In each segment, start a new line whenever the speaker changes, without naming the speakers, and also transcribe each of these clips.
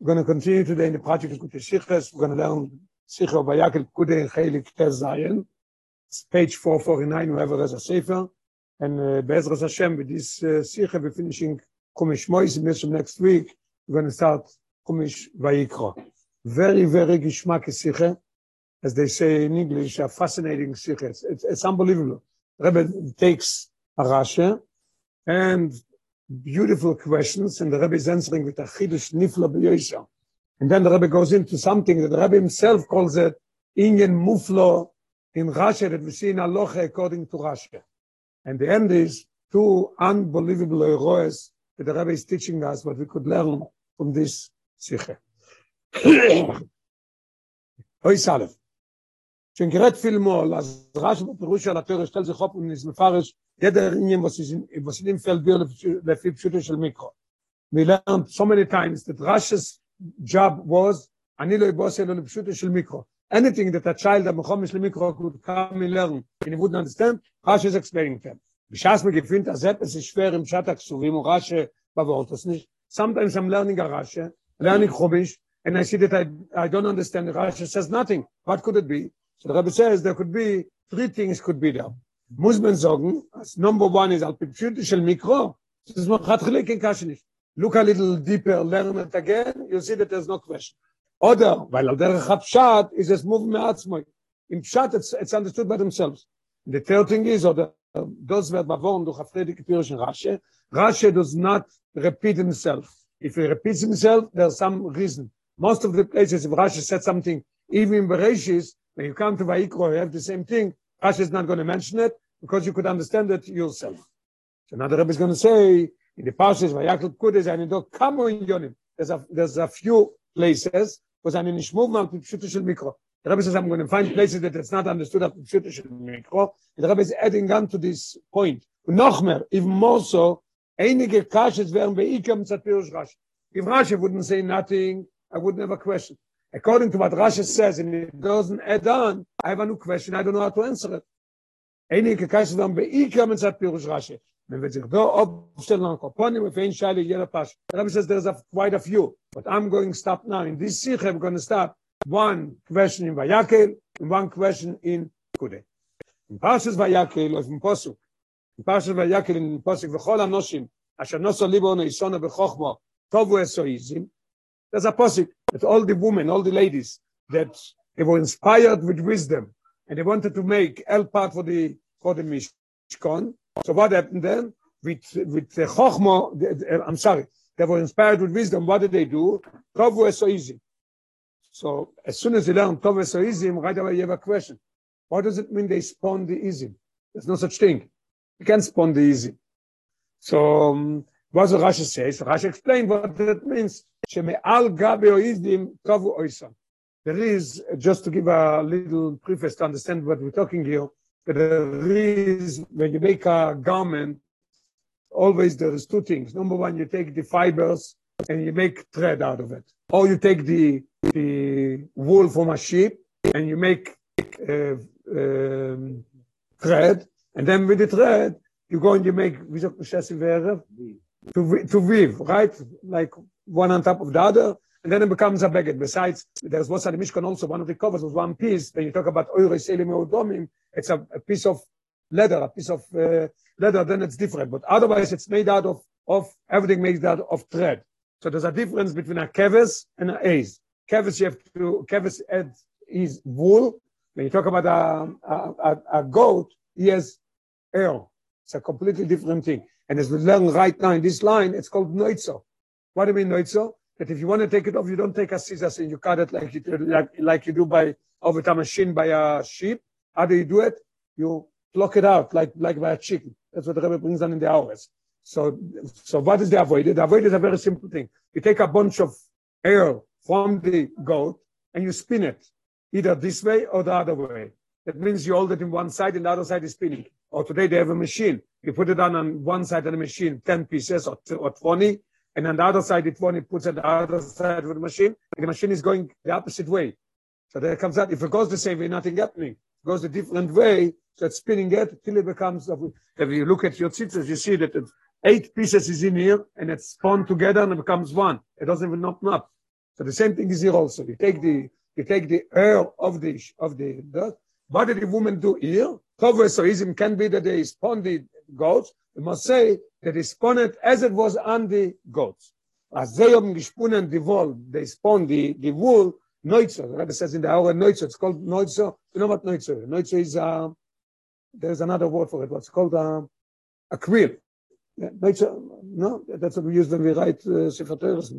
We're going to continue today in the project of Kute Siches. We're going to learn Vayakel Kude in Chelik Tez Zayin. It's page 449, whoever has a Sefer. And uh, Be'ezras Hashem, with this uh, we're finishing Kumish Mois. Next week, we're going to start Kumish Vayikra. Very, very Gishmak Sicha. As they say in English, a fascinating Sicha. It's, it's, it's unbelievable. Rebbe takes a Rasha and beautiful questions, and the Rebbe is answering with a chidush nifla b'yosha. And then the Rebbe goes into something that the Rebbe himself calls it inyan muflo in Rashi that we see in Aloha according to Rashi. And the end is two unbelievable heroes that the Rebbe is teaching us what we could learn from this Sikhe. Oy Salef. פילמול, אז בפירוש של התיאור שטל עניין פלדביר לפי פשוטו של מיקרו. We learned so many times that Rashi's job was, אני לא אבוס אלו לפשוטו של מיקרו. Anything that a child המחומש למיקרו could come and learn, and he would understand, Rashi is explaining them. בש"ס מגיפינט הזפס is schwer im Schat הכסובים, הוא רש"י בוורטוס nicht. Sometimes I'm learning a Rashi, learning חומיש, and I see that I, I don't understand Rashi says nothing. What could it be? So the Rebbe says there could be, three things could be there. muss man sagen, as number one is al pipshut shel mikro, kash. Look a little deeper, learn it again, you see that there's no question. Oder, weil al der khapshat is es move me In pshat it's, it's understood by themselves. The third thing is, oder, those wird bavon durch Friedrich Pirsch Rashe, Rashe does not repeat himself. If he repeats himself, there's some reason. Most of the places, if Rashi said something, even in Bereshis, when you come to Vayikro, you have the same thing, Rashi is not going to mention it because you could understand it yourself. So now the Rebbe is going to say in the passages Vayakl Kudes and do kamo in Yonim. There's a there's a few places was an nishmov mal pshuto shel mikro. The Rebbe says I'm going to find places that it's not understood at pshuto shel mikro. The Rebbe is adding on to this point. noch mehr, even more so, einige kashes werden beikam tzatpirush Rashi. If Rashi wouldn't say nothing, I would never question. According to what Rashi says, and it doesn't add on, I have a new question, I don't know how to answer it. Einige Kaisse dann bei Ika mit Zat Pirush Rashi. Man wird sich da aufstellen an Koponim, if ein Scheile jeder Pasch. The Rabbi says there's a, quite a few, but I'm going to stop now. In this Sikh, I'm going to stop one question in Vayakel and one question in Kude. In Parshas Vayakel, or in Posuk, in Parshas Vayakel, in Posuk, anoshim, asher noso libo no isona b'chochmo, tovu esoizim, there's a Posuk, that all the women, all the ladies, that they were inspired with wisdom and they wanted to make El part for the for the Mishkan. So what happened then? With with the Chochmo, I'm sorry, they were inspired with wisdom. What did they do? Tovu is so easy. So as soon as they learn Tovu easy, right away you have a question. What does it mean they spawn the easy? There's no such thing. You can't spawn the easy. So um, what what Rashi says? Rashi explained what that means. Sheme'al gabe oizdim kavu oisam. There is, just to give a little preface to understand what we're talking here, there is, when you make a garment, always there is two things. Number one, you take the fibers and you make thread out of it. Or you take the, the wool from a sheep and you make uh, um, thread. And then with the thread, you go and you make, to, to weave, right? Like one on top of the other and then it becomes a baguette. Besides, there's what's at the Mishkan also, one of the covers was one piece. When you talk about Oiris Elim Eudomim, it's a, a, piece of leather, a piece of uh, leather, then it's different. But otherwise, it's made out of, of everything made out of thread. So there's a difference between a keves and an ace. Keves, you have to, keves is wool. When you talk about a, a, a, goat, he has air. It's a completely different thing. And as we learn right now in this line, it's called noitzo. What do you mean noitzo? that if you want to take it off, you don't take a scissors and you cut it like you, like, like you do by over a machine by a sheep. How do you do it? You pluck it out like, like by a chicken. That's what the Rebbe brings down in the hours. So, so what is the avoid? The avoid is a very simple thing. You take a bunch of air from the goat and you spin it either this way or the other way. That means you hold it in one side and the other side is spinning. Or today they have a machine. You put it on on one side of the machine, 10 pieces or, or 20, and on the other side, it one it puts at the other side of the machine, the machine is going the opposite way. So there comes out, if it goes the same way, nothing happening. It goes a different way, so it's spinning it till it becomes, if you look at your tzitzis, you see that eight pieces is in here, and it's spun together and it becomes one. It doesn't even open up. So the same thing is here also. You take the you take the air of the of the, the what did the woman do here? Tovesoism can be that they spun the goats. We must say that they spun it as it was on the goats. As they haben gesponnen the wool, they spun the, the wool, Neutzer. The Rebbe says in the hour Neutzer, it's called Neutzer. You know what Neutzer? Neutzer is, uh, there's another word for it, what's called uh, a quill. Yeah, no, that's what we use when we write uh, Sefer Teres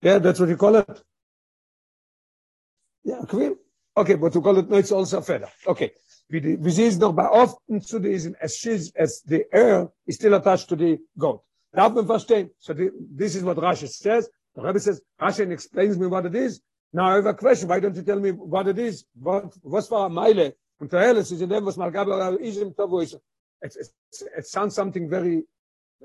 Yeah, that's what you call it. Yeah, a quill. Okay, but to call it Neutzer also a feather. Okay. Wie sie ist noch bei often zu diesem, as, she's, as the air is still attached to the goat. Darf man verstehen? So the, this is what Rashi says. The Rebbe says, Rashi explains me what it is. Now I have a question. Why don't you tell me what it is? What, was war Meile? Und der Helles ist in dem, was Malgabe ist ist. It sounds something very,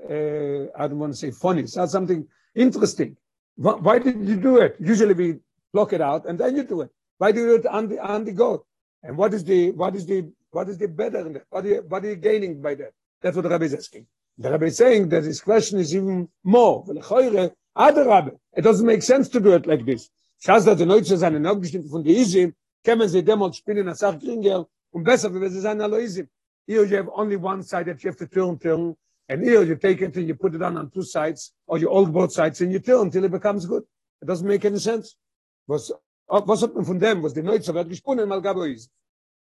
uh, I don't want to say funny. It sounds something interesting. Why, why did you do it? Usually we block it out and then you do it. Why do you do it on the, on the goat? And what is the, what is the, what is the better in that? What are you, what are you gaining by that? That's what the Rabbi is asking. The Rabbi is saying that this question is even more. It doesn't make sense to do it like this. Schas da de Neutsche seine Noggestimmt von die Isim, kämen sie demol spielen als Sach Gringer und besser wenn sie. Here you have only one side that you have to turn, turn, and here you take it and you put it on on two sides, or you hold both sides and you turn until it becomes good. It doesn't make any sense. Was, was hat man von dem, was die Neutsche wird gesponnen, mal gabo ist?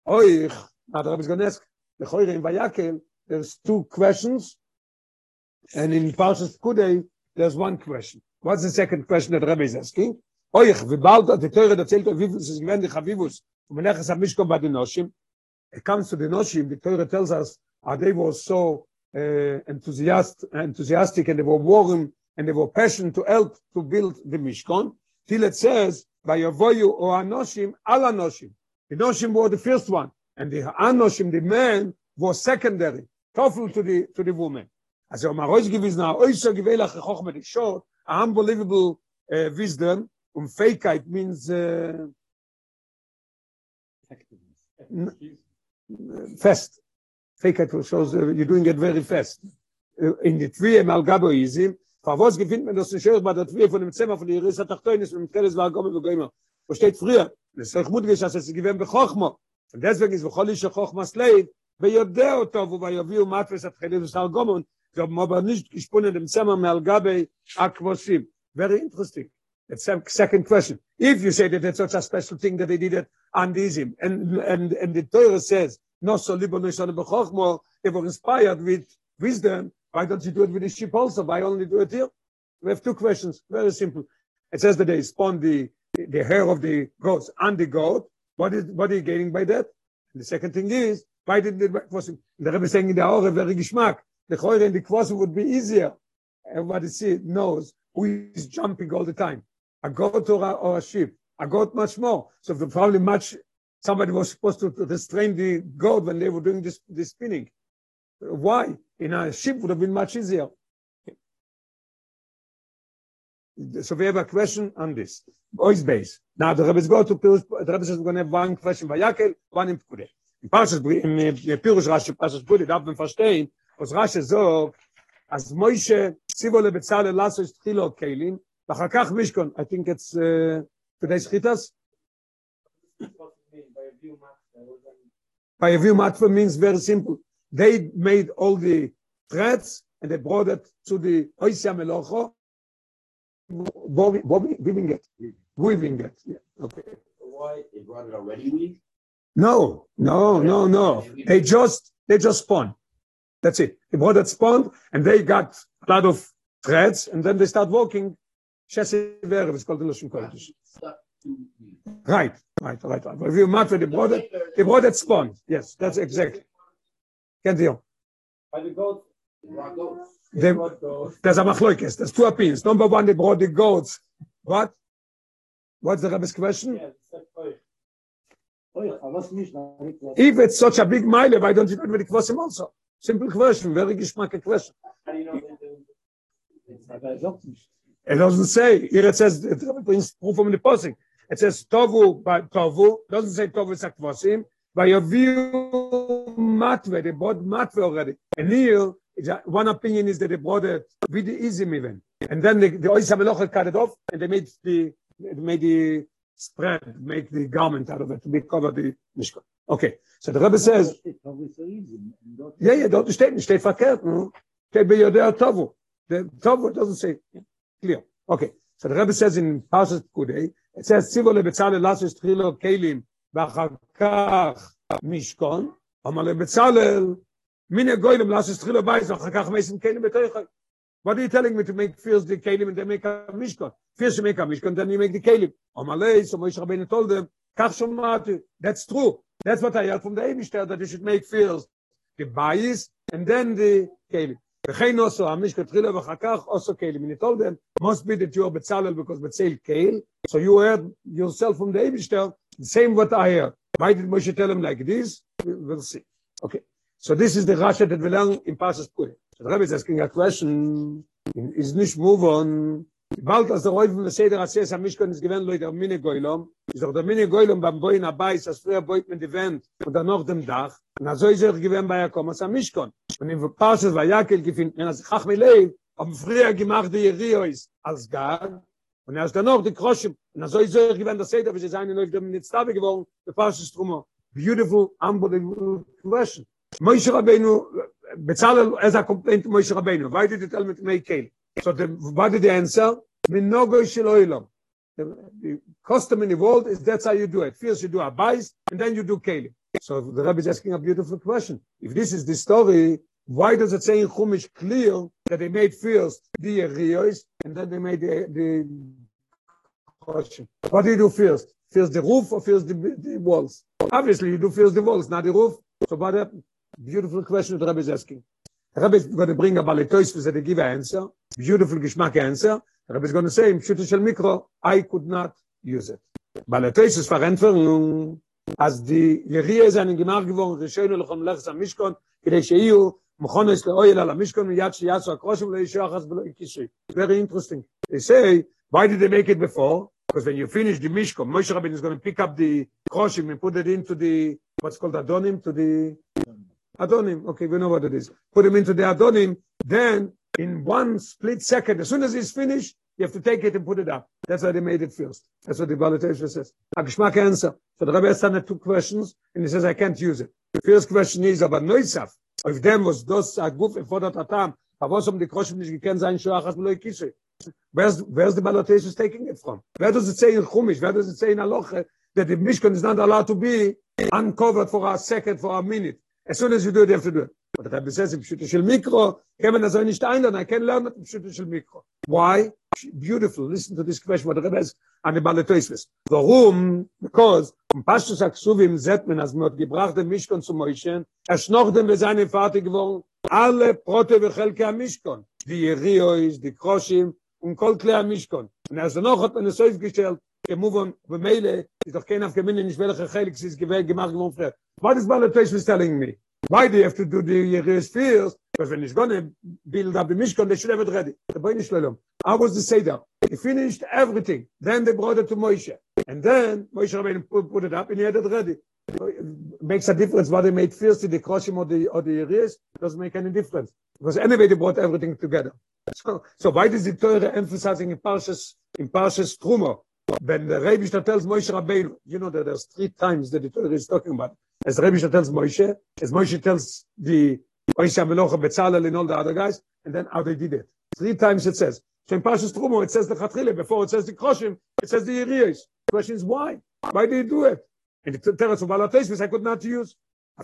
Oich, na, da hab ich genesk, lechoire in Vayakel, there's two questions, and in Parshas Kudei, there's one question. What's the second question that Rabbi is asking? Oich, wie bald hat die Teure erzählt, wie viel es gewähnt, die und wenn es am Mishkom bei den Noshim, it comes to the Noshim, the Teure tells us, how they were so uh, enthusiastic, enthusiastic, and they were warm, and they were passionate to help to build the Mishkan, till it says, by Yavoyu or Anoshim, al Anoshim. The Noshim were the first one, and the Anoshim, the man, was secondary, tough to the, to the woman. Also, um a Reus gewissen, a Oysa gewählach, a Chochme, short, a unbelievable uh, wisdom, um Fähigkeit means uh, fast. Fähigkeit shows uh, you're doing it very fast. Uh, in the three mal gabo Fa was gefindt man das schön bei der three von dem Zimmer von der Risa Tachtonis mit Keles war gomme goime. Wo steht früher? Das ist gut gesagt, dass es gewen bechochmo. Und deswegen ist bechol ich chochmas leid. ויודע אותו ויביאו מטפס התחילים וסל גומון, זה אבל nicht gesponnen dem Zimmer mal gabe akvosim. Very interesting. That's the second question. If you say that it's such a special thing that they did it on Dizim, and, and, and the Torah says, no so libo no shana b'chochmo, they were inspired with wisdom, why don't you do it with the sheep also? Why only do it here? We have two questions, very simple. It says that they spawn the, the hair of the goats on the goat. What is, what are you gaining by that? And the second thing is, why did the kvosim? The Rebbe saying in the Aure, very geschmack. The choir in the kvosim would be easier. Everybody see, knows who is jumping all the time a goat or a, or a sheep. A goat much more. So the probably much somebody was supposed to, to restrain the goat when they were doing this, this spinning. Why? In a sheep would have been much easier. So we have a question on this. Boys base. Now the Rebbe go to Pirush, the Rebbe says we're going to have one question by Yakel, one in Pkude. In Parshas, in Pirush Rashi, Parshas Pkude, darf man verstehen, was Rashi sagt, as Moshe, ציבו לבצלאל לעשות תחילו כלים, ואחר כך מישכון, I think it's uh, today's chitas. By view matva means very simple. They made all the threads and they brought it to the Oisya Melocho, weaving it. Weaving it. Yeah. Okay.
Why they brought it already weaved?
No, no, no, no. They just they just spun. That's it. They brought it spun and they got a lot of threads and then they start walking Shesi Verev is called the Lashon Kodesh. Right, right, right, right. If you matter the brother, the brother spawned. Yes, that's exactly. Can't deal.
By the goats,
the, there's a. There's two opinions. Number one, they brought the goats. What? What's the Rebbe's question? If it's such a big mile, why don't you do it the kvosim also? Simple question, very geschmack question. It doesn't say. Here it says, it brings proof from the posting. It says Tovu by Tovu. Doesn't say Tovu Sakvasim. By your view, Matve, they bought Matve already. And here, It's a- one opinion is that they brought it with the easy even. And then the, the Ois HaMelocha cut it off and they made the, they made the spread, make the garment out of it to be cover the Mishkan. Okay. So the Rebbe says,
It's probably so easy. and dort-
yeah, yeah, dort steht nicht, steht verkehrt. No? Steht bei Yodea Tovu. The Tovu doesn't say, yeah, clear. Okay. So the Rebbe says in Parashat Kudei, it says, Tzivo lebetzalel lasus trilo kelim, ואחר כך משכון, אמר לבצלאל, מיני גוילם לאסס תחילו בייס, ואחר כך מייסים kelim בתויכוי. What are you telling me to make first the kelim and then make a mishkan? First you make a mishkan, then you make the kelim. Amar lei, so Moshe Rabbeinu told them, kach shomati. That's true. That's what I heard from the Eibishter, that you should make first the bayis and then the kelim. וכן also, המשכן תחילה ואחר כך also kelim. And he told them, must be that you are Betzalel because Betzel kel. So you heard yourself from the Eibishter, the same what I heard. Why did Moshe tell him like this? We- We'll see. Okay. So this is the Rasha that we learn in Parshas Puri. So the Rebbe is asking a question, is nicht move on. Bald as der Räuf von der Seder Asses am Mishkan ist gewähnt, Leute, am Mine Goylom, doch der Mine Goylom beim Boin Abayis, als früher boit mit die Wend und dann noch dem Dach, und also ist er gewähnt bei Jakom, als am Mishkan. Und in Parshas war Jakel gefunden, wenn er sich Chachmelei, haben früher gemacht die Jeriois als Gag, und er ist dann noch die Kroschim, und ist er gewähnt der Seder, wie sie Leute dem Nitztabe geworden, der Parshas Trumo. Beautiful, unbelievable question. Moshe Rabbeinu, Bezalel, as a complaint to Moshe Rabbeinu, why did you tell me to make kale? So the, what did the answer? Minogo shel oilam. The, custom in the world is that's how you do it. First you do a bais, and then you do kale. So the Rabbi is asking a beautiful question. If this is the story, why does it say in Chumash clear that they made first the Riyos, and then they made the, the question? What do you do first? First the roof or first the, the walls? Obviously you do first the walls, not the roof. So what happened? Beautiful question the Rabbi is asking. The Rabbi is going to bring a baletois so they give an answer. Beautiful geschmack answer. The Rabbi is going to say, in Pshuto shel Mikro, I could not use it. Baletois is verantwortung, as the Yeria is an gemar geworden, Rishono lechom lechs am Mishkon, כדי שיהיו Mochonis. Very interesting. They say, why did they make it before? Because when you finish the mishkan, Moshe Rabbeinu is going to pick up the kroshim and put it into the, what's called adonim, to the adonim. Okay, we know what it is. Put them into the adonim, then in one split second, as soon as it's finished, you have to take it and put it up. That's why they made it first. That's what the Balatesha says. Agishmak answer. So the Rebbe has two questions, and he says, I can't use it. The first question is about Noisaf. If them was those a guf efodert atam, was um die Kroshim nicht gekannt sein, Shoachas Meloi Kishe. Where's, where's the Balatation taking it from? Where does it say in Chumash? Where does it say in Aloche that the Mishkan is not allowed to be uncovered for a second, for a minute? As soon as you do it, you have to do it. But the Rebbe says, in Pshuto shel Mikro, das auch nicht einladen, I can learn it in Pshuto shel Mikro. Why? Beautiful. Listen to this question, what the Rebbe has on the Balatoisves. Warum? Because, um Pashtus Aksuvim sieht man, als man hat gebracht den Mishkon zu Moishen, er schnochten wir seine Vater geworden, alle Prote und Chelke am Mishkon. Die Jeriois, die Kroshim und Kol Kle am Mishkon. Und er noch hat man es aufgestellt, gemuvon, bemeile, ist doch kein Afgeminne, nicht welcher Chelik, sie ist gewählt, gemacht geworden, früher. What is Balatoisves telling me? Why do you have to do the Yeris first? Because when he's to build up the Mishkan, they should have it ready. The boy Shalom. How was the Seder? He finished everything. Then they brought it to Moshe. And then Moshe Rabbeinu put, it up and he had it ready. It makes a difference what they made first, the Kroshim or the, or the Yeris. Doesn't make any difference. Because anyway, they brought everything together. So, so why does the Torah emphasizing in Parshas, in Parshas Truma? When the Rebbe tells Moshe Rabbeinu, you know that there's three times that the Torah is talking about. As Rebbe tells Moshe, as Moshe tells the Oisha Melocha, Betzalel, and all the other guys, and then how they did it. Three times it says. In Parshas Trumo, it says the Chatchile, before it says the Kroshim, it says the Yeriyos. The question is why? Why do you do it? And the Teretz of Balatesvis, I could not use.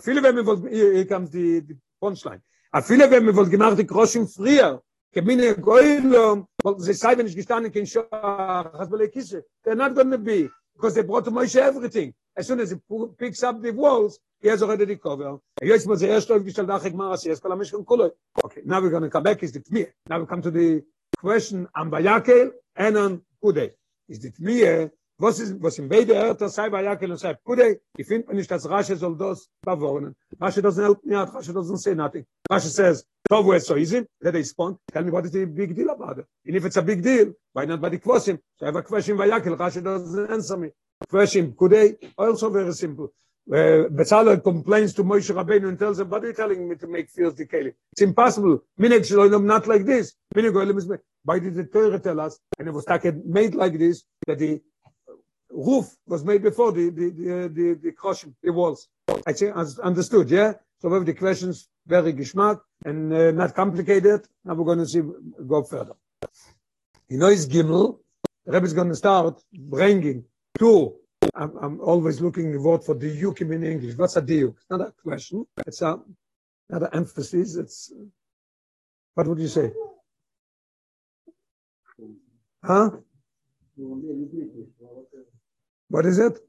Here, comes the, the punchline. Viele wenn mir wohl gemacht die Kroshim früher, kemine goylom, weil sie sei, wenn ich gestanden kein Schach, has kisse. They're not going to be, because they brought to Moshe everything. As soon as he picks up the walls, he has already the cover. Er er. Okay, now we're going to come back, is the Tmiyah. Now we come to the question on Bayakel and on Kudei. Is the Tmiyah, was ist, was in beide Erter, sei Bayakel und sei Kudei, ich finde mir nicht, dass Rashi soll das bewohnen. Rashi doesn't help me out, Rashi doesn't say nothing. Rashi says, Tovu is so let it spawn, tell me what is the big deal about it. And if it's a big deal, why not by the question? So I have a question Bayakel, Rashi doesn't answer me. Question Kudei, also very simple. Uh, Bezalel complains to Moshe Rabbeinu and tells him, what are you telling me to make fields the Keli? It's impossible. Minig Shloim not like this. Minig is. Why did the Torah tell us? And it was made like this, that the roof was made before the, the, the, the, the crushing, the walls. I think understood, yeah? So we have the questions very geschmack and uh, not complicated. Now we're going to see, go further. You know, it's Gimel. The Rebbe is going to start bringing two I'm, I'm always looking the word for diukim in English. What's a diuk? It's not a question. It's a, not an emphasis. It's, what would you say? Huh? What is it?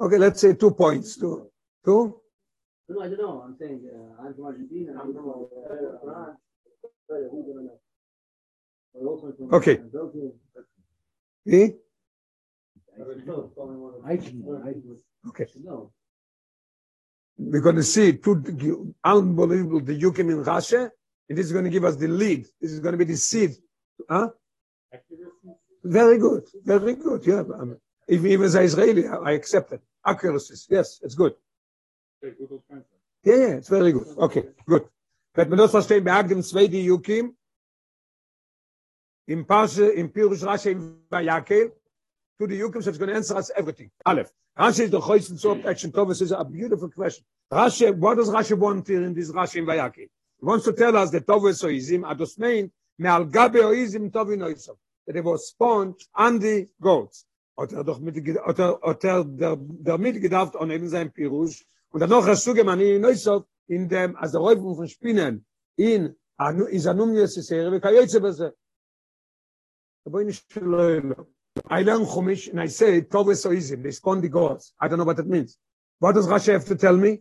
Okay, let's say two points. Two, two?
No, I don't know. I'm saying uh, I'm from Argentina. I'm from uh, France. Sorry, who's gonna know? We're also from
Okay. Eh? Okay. We're going to see two unbelievable diukim in Rashi, and this is going to give us the lead. This is going to be the seed. Huh? Very good. Very good. Yeah. If even as an Israeli, I accept it. Accuracies. Yes, it's good. Yeah, yeah, it's very good. Okay, good. Wird man das verstehen, bei Agdim zwei Diukim, im Parse, im Pirush Rashi, im Vayakel, to the Yukim, so it's going to answer us everything. Aleph. Rashi is the choice sort action. Thomas is a beautiful question. Rashi, what does Rashi want here in this Rashi in Vayakel? He wants to tell us that Tovus Oizim, Ados mean, me'al gabe Oizim Tovin Oizim, that it was spawned on the goats. Hat er doch mit, hat er, hat er der, damit gedacht, und in seinem Pirush, und dann noch hast du gemeint, in Neusov, in dem, als der Räufen von Spinnen, in, anu- in Zanumnius Sisere, wie kayetze beze. I learn Chumash, and I say, Tovus Oizim, they spawn the gods. I don't know what that means. What does Rashi have to tell me?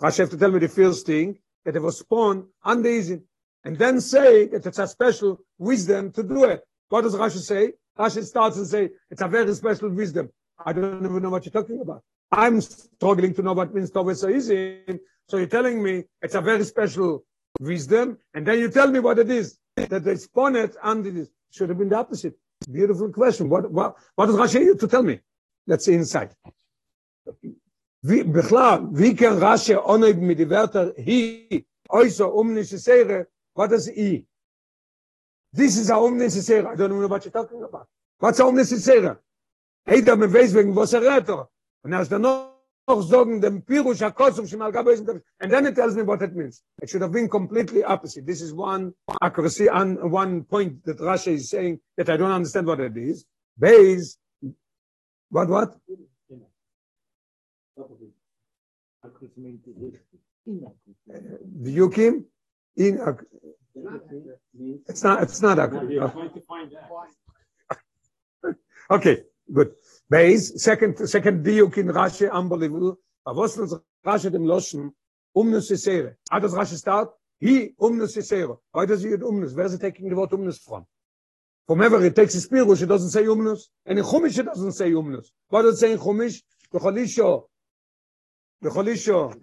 Rashi have to tell me the first thing, that it was spawned on the Izim. And then say that it's a special wisdom to do it. What does Rashi say? Rashi starts and say, it's a very special wisdom. I don't even know what you're talking about. I'm struggling to know what means Tovus Oizim. So you're telling me it's a very special wisdom, and then you tell me what it is, that they spawn it under this. Should have been the opposite. Beautiful question. What, what, what does Rashi have to tell me? Let's see inside. wie בכלל, wie kann Rashi oneg mit die Wörter hi, oiso, unnecessary, what is i? This is a unnecessary. I don't know what you're talking about. What's a unnecessary? Hey, da me weiß wegen was er redet. Und als dann noch sagen dem Pirush HaKosov shemal gabo isn't and then it tells me what it means. It should have been completely opposite. This is one accuracy and one point that Rashi is saying that I don't understand what it is. Base, what, what? In, it's not, it's not accurate. Okay, good. Base, second, second diuk in Rashi, unbelievable. Aber was uns Rashi dem Loschen, umnus sesere. How does Rashi start? He umnus sesere. Why does he use umnus? Where is he taking the word umnus from? From ever it takes his Pirush, it doesn't say umnus. And in Chumash it doesn't say umnus. What does it say in. B'cholisho.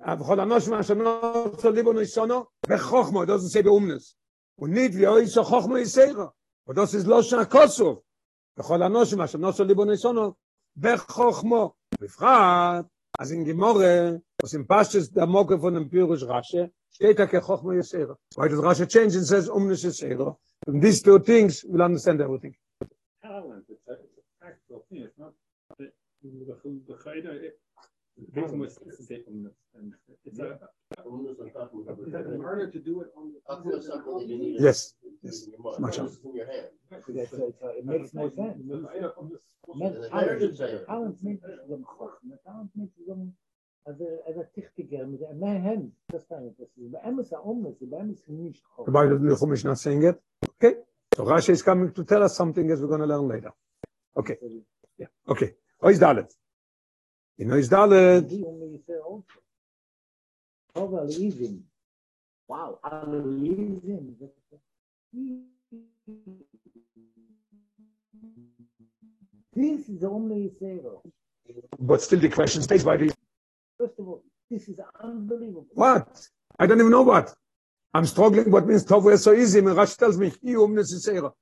בכל אנוש מהשנו של ליבו ניסונו, בחוכמו, it doesn't say באומנס. Und nicht wie euch so חוכמו יסיירה. Und das ist לא שהכוסוף. וכל הנושם אשר נושא ליבו ניסונו בחוכמו. בפרט, אז אם גימורה, עושים פשטס דמוק ופונם פירוש רשא, שתיתא כחוכמו יסירו. Why does Rashi change and says umnes יסירו? From these two things we'll understand everything.
Talent,
Yes. yes. Much
that so it makes no sense.
How it
means
the the
sound means the also a as a tiktiger mit das kann ich das aber es
auch nicht nicht kommt du nach singen okay. So Rashi is coming to tell us something as we're going to learn later. Okay. Yeah. Okay. Oh is dalet.
You know is dalet over leaving? Wow i'm leaving. This is only zero.
but still the question stays by the
First of all, this is unbelievable.
what? I don't even know what. I'm struggling what means Tov is so easy. And Rashi tells me, "He omnis um, is zera."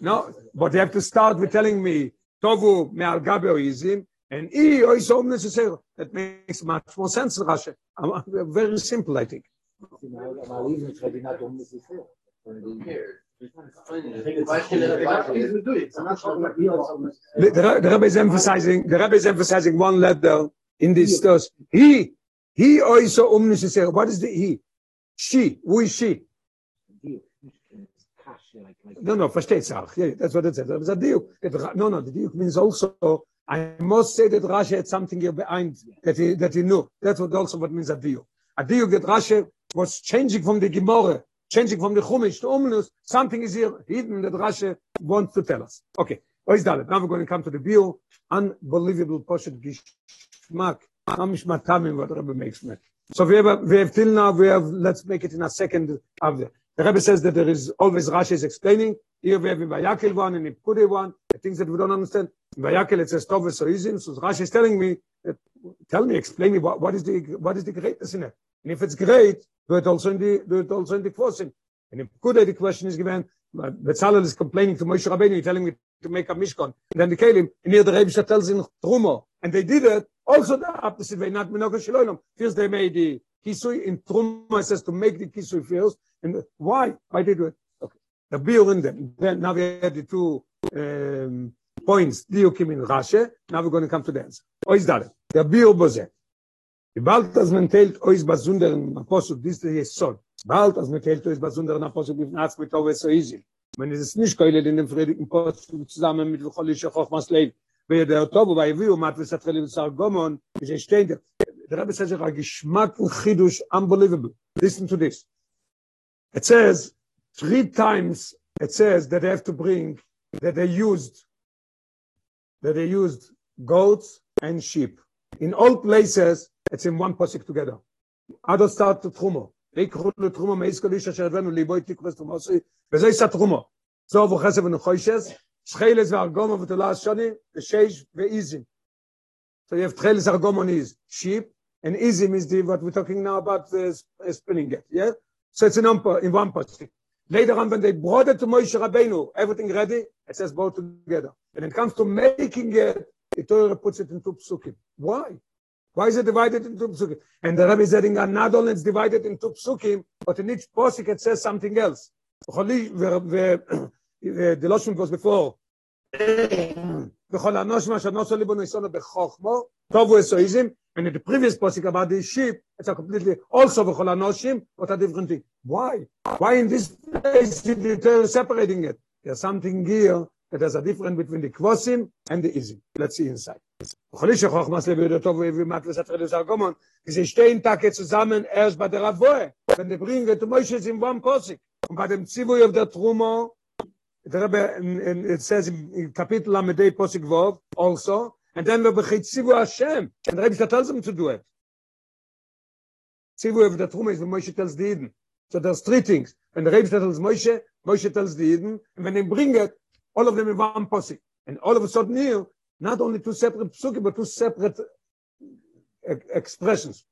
No, but you have to start with telling me tovu me al gabe oizim, and i oiso unnecessary. Um, that makes much more sense, Rashi. I'm- I'm Very simple, I think.
The.
The, is emphasizing, the Rebbe is emphasizing one letter in this verse. He, he oiso unnecessary. What is the he? She, who is she? No, no, versteht auch. Yeah, that's what it says. It's a ra- No, no, the diuk means also, I must say that Rashi had something here behind that he, that he knew. That's what also what means a deal. A deal that Rashi was changing from the Gemara, changing from the Chumash to Omnus. Something is here hidden that Rashi wants to tell us. Okay, Ois Dalet. Now we're going to come to the biur. Unbelievable Poshet Gishmak. Mamish Matamim, what Rebbe makes me. So we have, we have till now, we have, let's make it in a second the, Rebbe says that there is always Rashi is explaining. Here we have in Vayakel one and in Pkude one, the things that we don't understand. In Vayakel it says Tov so easy. So Rashi is telling me, that, tell me, explain me what, what is the what is the greatness in it. And if it's great, do it also in the do it also in the Kvosim. And in Pkude the question is given, but Betzalel is complaining to Moshe Rabbeinu, telling me to make a Mishkan. And then the Kalim, and here the Rebbe tells in Trumo, and they did it. Also the opposite way, not Minoga Shiloilam. First they made the Kisui in Trumo, it says to make the Kisui first. And why? Why did it? Okay. The biur in them. Then now we had the two um, points. Diukim in Rashi. Now we're going to come to the answer. Ois Dalet. Der biur boze. Bald as man teilt ois besonderen Apostel, dies ist Yesod. Bald as man teilt ois besonderen Apostel, wie Nats mit Ove so easy. Man ist es nicht geilet in dem Apostel zusammen mit Cholische Chochmas Leib. Wer der Tobo bei Viu, mat wir satreli mit Sargomon, wie sie der. Rebbe says, a Geschmack und Chidush, unbelievable. Listen to this. It says, three times it says that they have to bring, that they used, that they used goats and sheep. In all places, it's in one posik together. עד start to תרומו. ויקחו לתרומו מאיס כל איש אשר הבאנו ליבוי תקווס תרומוסי, וזה יישא תרומו. זוב וחסב ונוחוישס, שחילס וארגומו ותולה שוני, ושש ואיזים. So you have tchelis argomon is sheep, and izim is the, what we're talking now about uh, sp- spinning it, yeah? So it's in, one po- in one posik. Later on, when they brought it to Moshe Rabbeinu, everything ready, it says both together. When it comes to making it, the Torah puts it into psukim. Why? Why is it divided into psukim? And the rabbi is adding that not only it's divided into psukim, but in each posik it says something else. The Loshim was before. And in the previous posik about the sheep, it's a completely also v'chol anoshim, but a different thing. Why? Why in this place they're separating it? There's something here that there's a difference between the kvosim and the izim. Let's see inside. בכל איש החוכמס לבי יודע טוב ומת וסתר לזר גומון, כי זה שתי טקה zusammen erst bei der Ravoe, wenn die bringen to Moshe in one posik. Und bei dem Zivui of der Trumo, the Rebbe, in, it says in, Kapitel Amedei Posik Vov, also, and then we bechit Tzivu Hashem, and Rebbe tells them to do it. Tzivu of the Truma is when Moshe tells the Eden. So there's three things. When the Rebbe tells Moshe, Moshe tells the Eden, and when they bring it, all of them in one Posik. And all of a sudden here, not only two separate psukim, but two separate uh, expressions.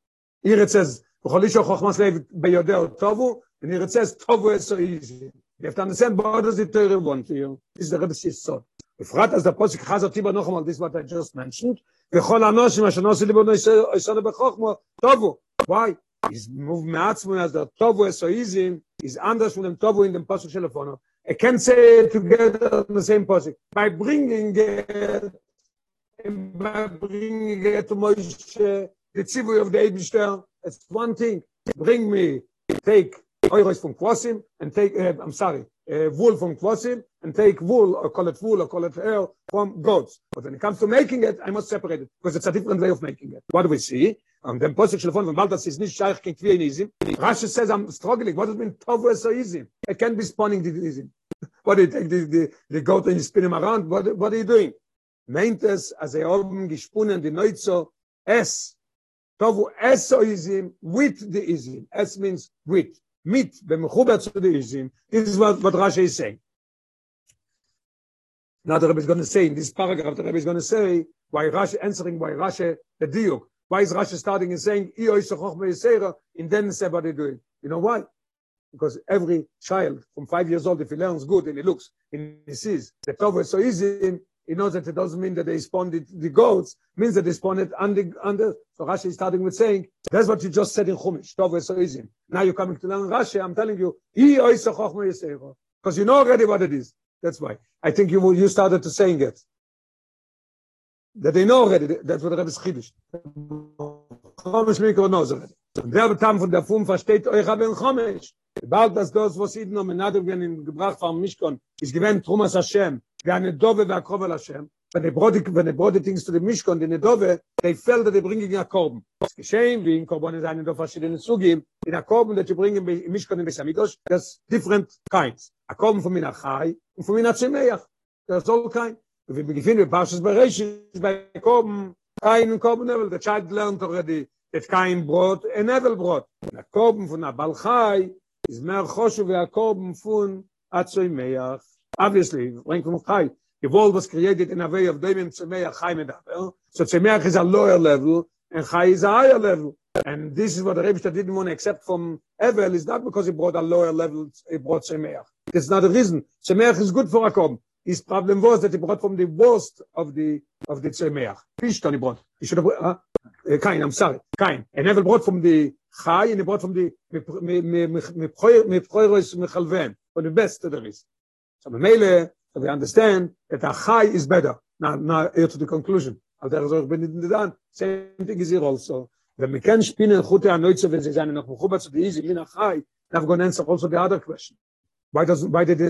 Here it says, "V'chol ish chochmas leiv beyodeo tovu," and here it says, "Tovu is so easy." You have to understand what does the Torah want here. This is the Rebbe's Yisod. בפרט as the posik chazar tiba noch einmal, this is what I just mentioned. וכל אנושים אשר נוסי ליבו נויסונו בחוכמו, טובו. Why? He's moved מעצמו as the tovu is so easy, is anders from them tovu in the posik של לפונו. I can't say together in the same posik. By bringing it, by bringing it to Moshe, the tzivui of the Eibishter, it's one thing. Bring me, take oiros from Kvosim, and take, uh, I'm sorry, uh, wool from Kvosim, and take wool, or call it wool, or call it hair, from goats. But when it comes to making it, I must separate it, because it's a different way of making it. What do we see? Um, the posik shel von Baldas is nicht shaykh kin kvi nizim. Rashi says I'm struggling. What does it mean tovu is so easy? It can't be spawning the nizim. What do you take the, the, the goat and you spin him around? What, what are you doing? meint es, als er oben gesponnen die Neuzo, es, tovu es so izim, with the izim. Es means with, mit, bemechuber zu the izim. This is what, what Rashi is saying. Now the Rebbe is going to say, in this paragraph, the Rebbe is going to say, why Rashi, answering why Rashi, the diuk. Why is Rashi starting and saying, and then say what they doing. You know why? because every child from five years old, if he learns good and he looks and he sees the Tova is so easy, he knows that it doesn't mean that they spawned the, the goats, means that they spawned it under, under. So Rashi is starting with saying, that's what you just said in Chumash, Tova is so easy. Now you're coming to learn Rashi, I'm telling you, because you know already what it is. That's why. I think you you started to saying it. That they know already, that's what the Rebbe is Chiddush. Chomesh Mikro knows already. Und der Betam von der Fum versteht euch aber in Chomesh. Bald das das, was Iden noch menader werden in gebracht vom Mishkon, ist gewähnt Trumas Hashem, wie Dove und Akrov al when they brought the, when they brought the things to the mishkan in the dove they felt that they bringing a korban. Was geschehen wie in korban in seinen dove verschiedene zugeben in a korban that you bring in mishkan in besamigos das different kinds. A korban von mina chai und von mina chimeach das all kind. We begin with bashes bereish by korb kein korban never the child learned already that kein brot a never brot a korban von a balchai is mer khoshu ve a korban von a obviously when from chai the was created in a way of demon to meach khai med so to meach is a lower level and khai is a higher level and this is what the rebbe didn't want to accept from evel is not because he brought a lower level he brought to meach it's not a reason to meach is good for akob his problem was that he brought from the worst of the of the tzemeach fish tony brought he should have uh, kein i'm sorry kein and evel brought from the Chai, and he brought from the Mepchoiros Mechalven, from the best there is. So Mele, we understand that a Chai is better. Now, now here to the conclusion. The same thing is here also. Wenn sie sagen, noch Mechuba zu der Easy, Mina Chai, now we're going to answer also the other question. Why does, why did,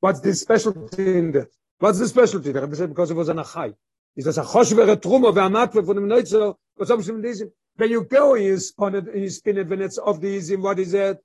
what's the specialty in that? What's the specialty? Der Rebbe said, because it was an Chai. Is das a Choshvere Trumo, ve Amatwe von dem Neutzer, was haben mit diesem? when you go you spin it you spin it when it's of the easy what is it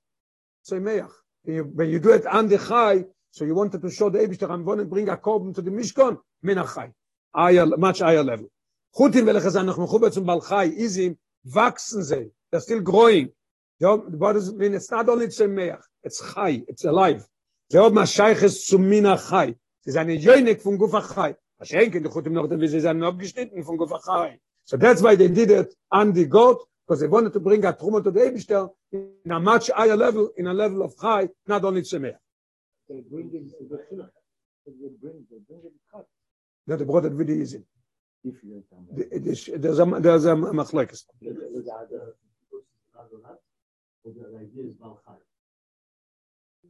so meach when you do it on the high so you wanted to show the Eibishter I'm going to bring a korban to the Mishkan? Min achai higher much higher level. Gut in welche sagen noch gut zum balchai easy wachsen sie. They're still growing. Ja what does mean? It's not only to meach it's high it's alive. זה עוד מה שייכס zu min achai sie ist eine jönik von guf achai. Schenken, du gut im noch, wie sie sind abgeschnitten von guf achai. So that's why they did it on the goat, because they wanted to bring a truma to the Eibishter in a much higher level, in a level of high, not only Tzemeh.
They bring it to the Chilach. They bring, they bring it cut.
No, they brought it really easy.
If you
The- it is- There's a, there's a machlekes.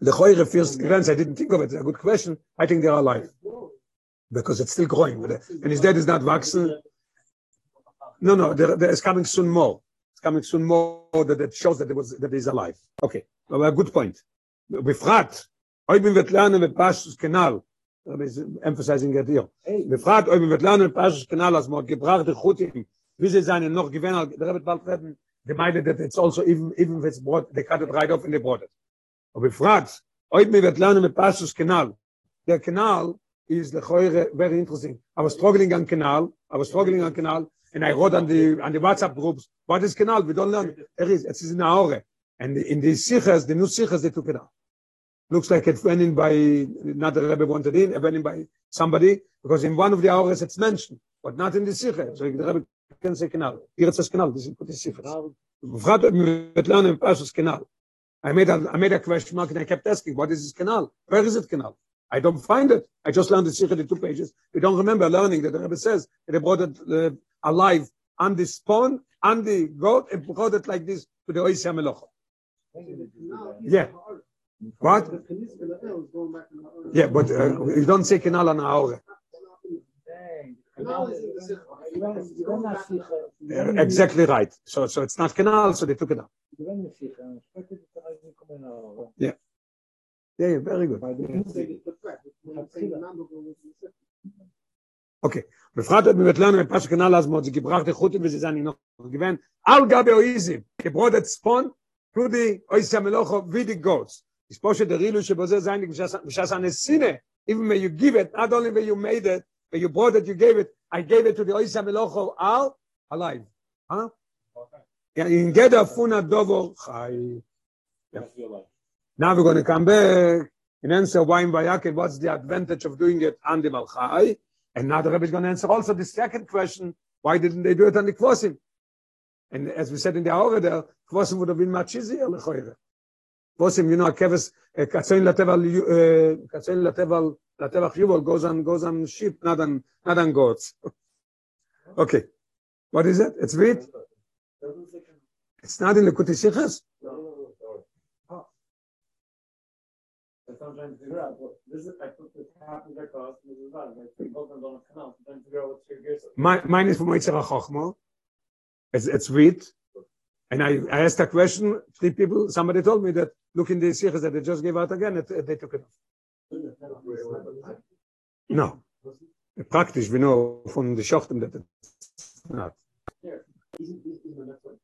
The Choyre first glance, I didn't think of it, it's a good question. I think they're alive. Because it's still growing. Uh, And his dead is not waxen. No, no, there, there is coming soon more. It's coming soon more that it shows that it was that he's alive. Okay, well, a good point. בפרט, אוי בין ותלענו בפשטוס כנל, Rabbi is emphasizing it here. בפרט, אוי בין ותלענו בפשטוס כנל, אז מאוד גברח דחותים, wie sie seinen noch gewinnen, der Rebbe bald reden, they minded that it's also, even, even if it's brought, they cut it right off and they brought it. Aber בפרט, אוי בין ותלענו בפשטוס כנל, der Kanal is the very interesting. I was struggling on canal, I was struggling on canal, and I wrote on the on the WhatsApp groups, what is canal? We don't learn. There is, it is in Aore. And in the Sichas, the new Sichas, they took it out. Looks like it went in by, not the Rebbe wanted in, it went in by somebody, because in one of the hours it's mentioned, but not in the Sichas. So the Rebbe can say canal. Here it says canal, this is put the Sichas. Befragt ob mir mit lernen im Passus canal. I made a, I made a question mark and I kept asking, what is this canal? Where is it canal? I don't find it. I just learned the Sikha, the two pages. We don't remember learning that the Rebbe says that they brought it uh, alive on the spawn, on the goat, and brought it like this to the Oisya Melocha. Yeah. What? Yeah, but uh, you don't say canal on our. Uh, exactly right. So, so it's not canal, so they took it out. Yeah, yeah, very good. Okay. בפרט את מבט לנו מפס כנל אז מאוד, זה גברח דחותים וזה זה אני לא גוון, על גבי אויזים, כברות את צפון, פלודי אויסי המלוכו וידי גוץ. It's Poshe the Rilu Shebozer Zaynik B'Shas HaNesine. Even when you give it, not only when you made it, when you brought it, you gave it. I gave it to the Oisa Melocho Al, alive. Huh? In Geda Funa Dovo Chai. Now we're going to come back and answer why in Vayaket, what's the advantage of doing it on the Malchai? And now the Rebbe is going to answer also the second question, why didn't they do it on the Kvosim? And as we said in the Aure there, Kvosim would have been much easier, Lechoyre. Kvosim, you know, a keves, a katsoin lateval, uh, katsoin lateval, lateval yuval goes on, goes on sheep, not on, not on goats. okay. What is it? It's wheat? It's not in the Kutisichas?
That's what I'm trying to figure out. Well, this is, I put the half of their cost, and this is bad. Like, both of them on a canal, I'm trying to figure out what's your gears.
Mine, is from Yitzhak HaChochmo. It's, it's wheat. And I, I asked a question, three people, somebody told me that, look in the Sichas that they just gave out again, they took it off. No. Praktisch, we know from the Schochten that it's not.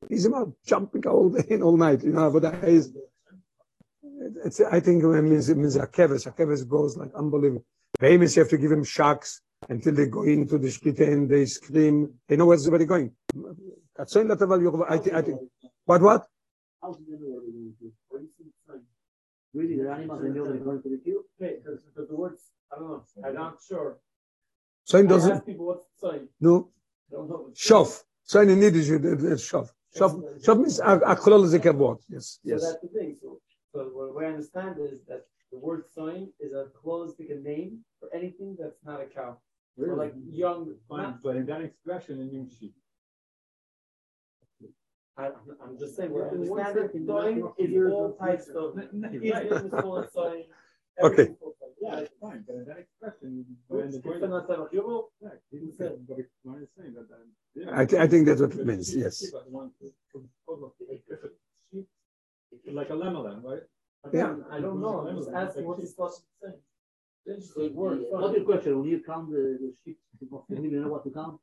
He's about jumping all day and all night, you know, but is, it's, I think it means, it means a keves, a keves goes like unbelievable. Famous, you have to give him shocks until they go into the shkita and they scream. They know where everybody going. I think, I think. What, what?
Really, the animals, they know they're going to the queue? Okay, because the words, I don't know, I'm not sure.
Soin doesn't,
ask people what's the sign.
no,
They
shof. Soin in Yiddish, it- it- it's shof. Shof, shof means a, a kolol zeker word. Yes,
So that's the thing, so, so what what I understand is that the word sign is a closed like a name for anything that's not a cow. Or like young,
Fine, but in that expression in Yom Sheep.
I, I'm just saying, what I understand it, sign is all types of, Israel is full.
Okay.
everything's full of sign.
Yeah,
Yeah,
it's fine, but that expression.
It's it's not that much. You will-
Yeah, he didn't say, but it's what I'm saying, that, um, yeah.
I, think that's what it means, yes.
But one- sheep, Like a lemon, right?
Yeah.
I don't know, I'm just asking what he's supposed to say. It's the word.
What's your question? When you count the, the sheep, you don't know what to count?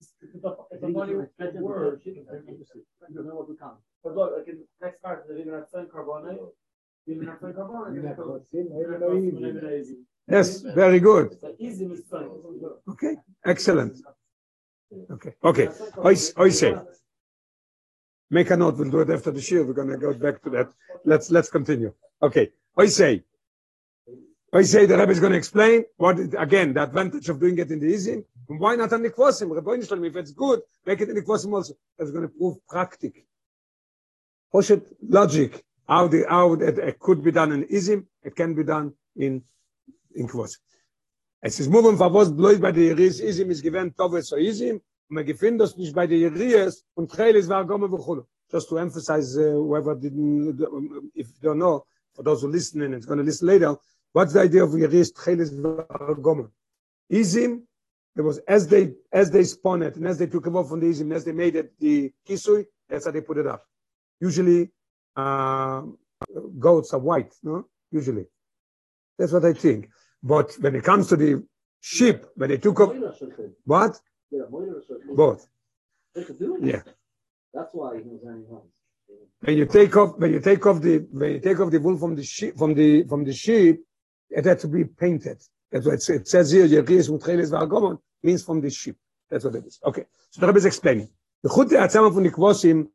No, it's- it's a- it's a
You
funny
don't expect them to
word.
count sheep, You don't know what to count.
But look, like in the next part, they're even at sign carbonate. Even at sign carbonate.
Yes, very good.
It's like easy with sign.
Okay, excellent. Okay, okay. I, I say, make a note, we'll do it after the shield, we're gonna go back to that. Let's, let's continue. Okay, I say, I say the Rebbe is gonna explain what, again, the advantage of doing it in the Izim, and why not on the Kvosim? Rebbe Shalom, if it's good, make it in the Kvosim also. That's gonna prove practic. Poshet logic, how the, how that it could be done in Izim, it can be done in, in Kvosim. Es ist moving von was bloß bei der Jeris Isim ist gewähnt Toves so Isim und man gefindt das nicht bei der Jeris und Trelis war Gomme Bechulu. Just to emphasize uh, whoever didn't, if you don't know, for those who listen and it's going to listen later, what's the idea of Jeris Trelis var Gomme? Isim, there was, as they, as they spun it and as they took it off from the Isim, as they made it the Kisui, that's how they put it up. Usually, uh, goats are white, no? Usually. That's what I think. But when it comes to the sheep, when they took off, what? Both. Yeah.
That's why.
When you take off, when you take off the, when you take off the wool from the sheep, from the, from the sheep, it had to be painted. That's what it says, it says here, Yeris Mutrelis Vargomon, means from the sheep. That's what it is. Okay. So the is explaining. The Chut der Atzama von Nikvosim,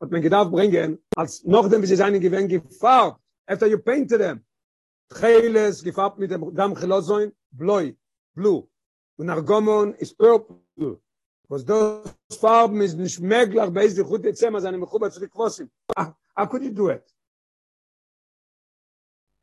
hat man gedacht bringen, als noch dem, sie seinen gewinn gefarbt, after you painted them, Cheles gefarbt mit dem Dam Chelozoin, bloi, blue. Und Argomon ist purple. Was those Farben ist nicht möglich, bei ist die Chute Zema, seine Mechuba zu Nikvosim. Ah, How could you do it?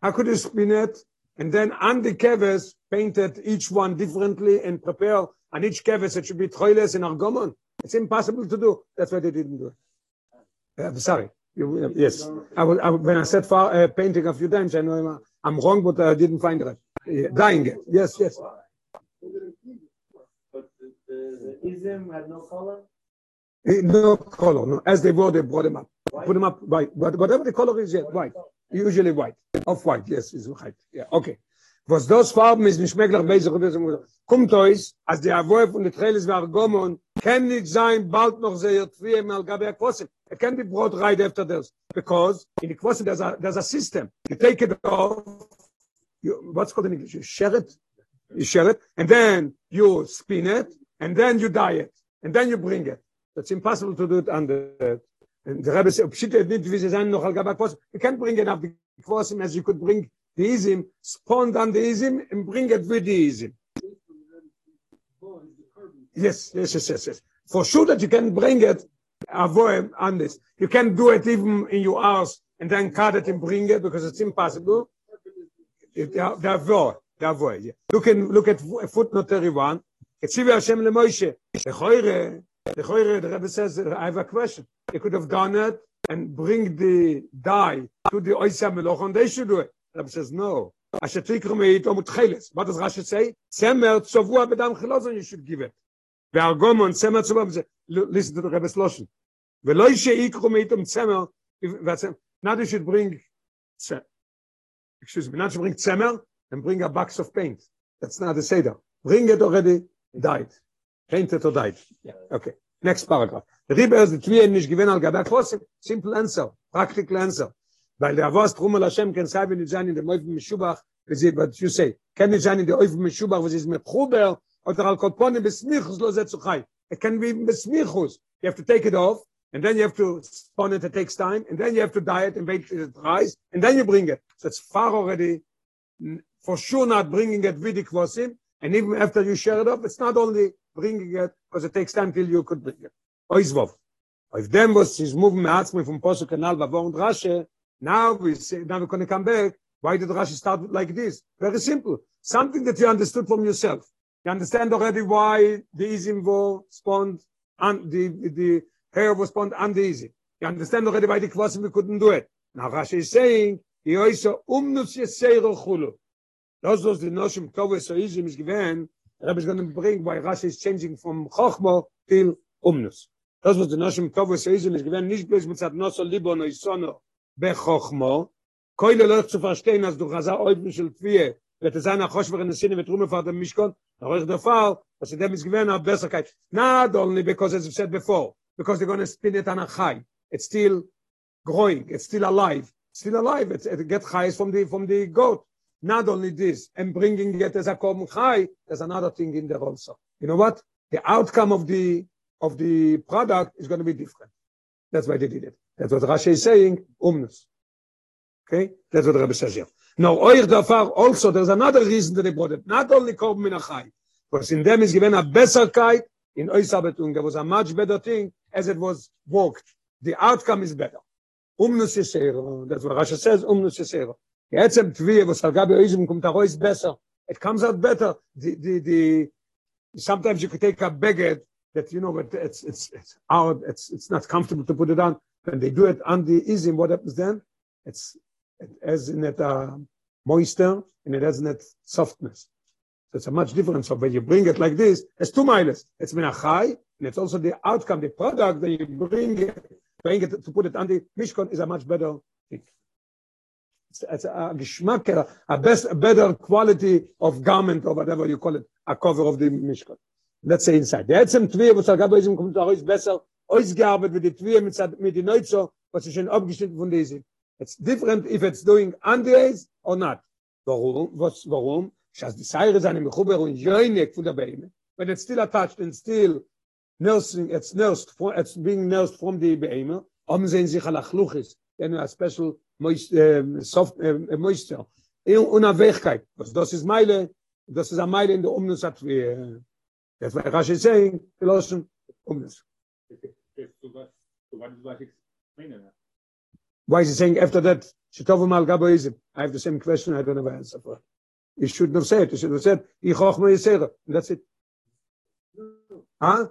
How could you spin it? And then on the keves, painted each one differently and prepare on each keves it should be Cheles and Argomon. It's impossible to do. That's why they didn't do it. Uh, sorry. You, uh, yes. I was, I, when I said far, uh, painting a few times, I know I'm, I'm wrong, but I didn't find it. Uh, dying. Yes, yes.
But the, the, the ism had no color?
Uh, No color. No. As they were, they brought them up. Put them up white. But whatever the color is, yeah, white. Usually white. Off white. Yes, is white. Yeah, okay. Was das Farben ist nicht möglich, bei sich, kommt euch, als der Avoy von der Trailis war Gomon, kann nicht sein, bald noch sehr twie mal gabe a Quosim. It can be brought right after this. Because in the Quosim, there's a, there's a system. You take it off, you, what's called in English? You share it, you share it, and then you spin it, and then you dye it, and then you bring it. It's impossible to do it under, and the Rebbe said, pshit, it nicht, wie noch al gabe a You can't bring it up the Quosim as you could bring the Izim, spawn down the Izim, and bring it with the Izim. Yes, yes, yes, yes, yes. For sure that you can bring it, avoid on this. You can do it even in your house and then cut it and bring it because it's impossible. It- they avoid, they avoid. yeah. Look in, look at footnote 31. It's Hashem le Moshe. The Choire, the Choire, the Rebbe says, I have a question. They could have done it and bring the dye to the Oisya Meloch and they should do it. The Rebbe says, no. Asher tikru meito mutcheles. What does Rashi say? Tzemer tzovua bedam chilozon you should give it. והרגומון צמר צבוע, זה- listen to the Rebbe's Loshen. ולא שיקרו מאיתם צמר, והצמר, now they should bring, צ- excuse me, not to bring צמר, and bring a box of paint. That's not the Seder. Bring it already dyed. Painted or dyed. Yeah, okay. Next paragraph. The Rebbe has the Tviye nicht gewinn al Gabak Chosim. Simple answer. Practical answer. Weil der Avos Trumel Hashem sein, wenn nicht sein in dem Oiv Meshubach, wie sie, what you say, nicht sein in der Oiv Meshubach, wo sie ist mit Chuber, oder al Kolpone besmichus lo zetzu chai. It can be besmichus. You have to take it off, and then you have to spawn it, it takes time, and then you have to dye it and wait till it dries, and then you bring it. So it's far already, for sure not bringing it with the kvosim, and even after you share it up, it's not only bringing it, because it takes time till you could bring it. Oizvov. Auf dem, was is moving me'atzmi from Posuk Kanal, Vavor and Rashi, now we say, now we're going to come back. Why did Rashi start like this? Very simple. Something that you understood from yourself. You understand already why the Izim spawned, and the, the hair was spawned and the. You understand already why the Kvasim we couldn't do it. Now Rashi is saying, he also umnus yeseiro chulu. Those was the notion Tovah so Izim is given. Rabbi is going bring why Rashi is changing from Chochmo till umnus. Das was der Noshim Tov was Eisen ist gewesen nicht bloß mit Noso Libo no Isono bechochmo koile lo zu verstehen als du gaza oid mishel twie wird es einer Choshver in Sinne mit Rume vor dem Mishkon noch ist der Fall was dem ist gewesen a Besserkeit not only because as I said before because they're going to spin it on a high it's still growing it's still alive still alive it's, it get highs from the from the goat not only this and bringing it as a common high there's another thing in there also you know what the outcome of the of the product is going to be different. That's why they did it. That's what Rashi is saying, umnus. Okay? That's what Rabbi says here. Now, oich dafar, also, there's another reason that they brought it. Not only korban min achai, because in them is given a besserkeit, in oisa betung, there was a much better thing as it was worked. The outcome is better. Umnus yesero, that's what Rashi says, umnus yesero. It comes out better. The, the, the, sometimes you could take a baguette that you know but it's it's it's out it's it's not comfortable to put it on. When they do it on the izim what happens then? It's it has in it uh, moisture and it has in it softness. So it's a much difference. So when you bring it like this it's two miles it's minachai and it's also the outcome the product that you bring it bring it to put it on the mishkan is a much better thing it's, a geschmack a, best a better quality of garment or whatever you call it a cover of the mishkan let's say inside. Der Etzem Tvier, was Agabo Izim kommt auch ist besser, ausgearbeitet mit der Tvier mit, mit die Neuzo, was ist schon abgeschnitten von diesem. It's different if it's doing days or not. Warum? Was, warum? Schas die Seire seine Mechuber und Joinek von der Beine. When it's still attached and still nursing, it's nursed, from, it's being nursed from the Beine, haben in sich al Achluchis, in a special moist, um, soft, um, moisture. In Unabweichkeit. Was das ist Meile, das ist a Meile in der is umnus.
So what, so what is like explaining that?
Why is he saying after that, Shetovu mal gaboizim? I have the same question, I don't have an answer for. He shouldn't have said it. He should have said, Ich chochma yisera. And that's it. Huh?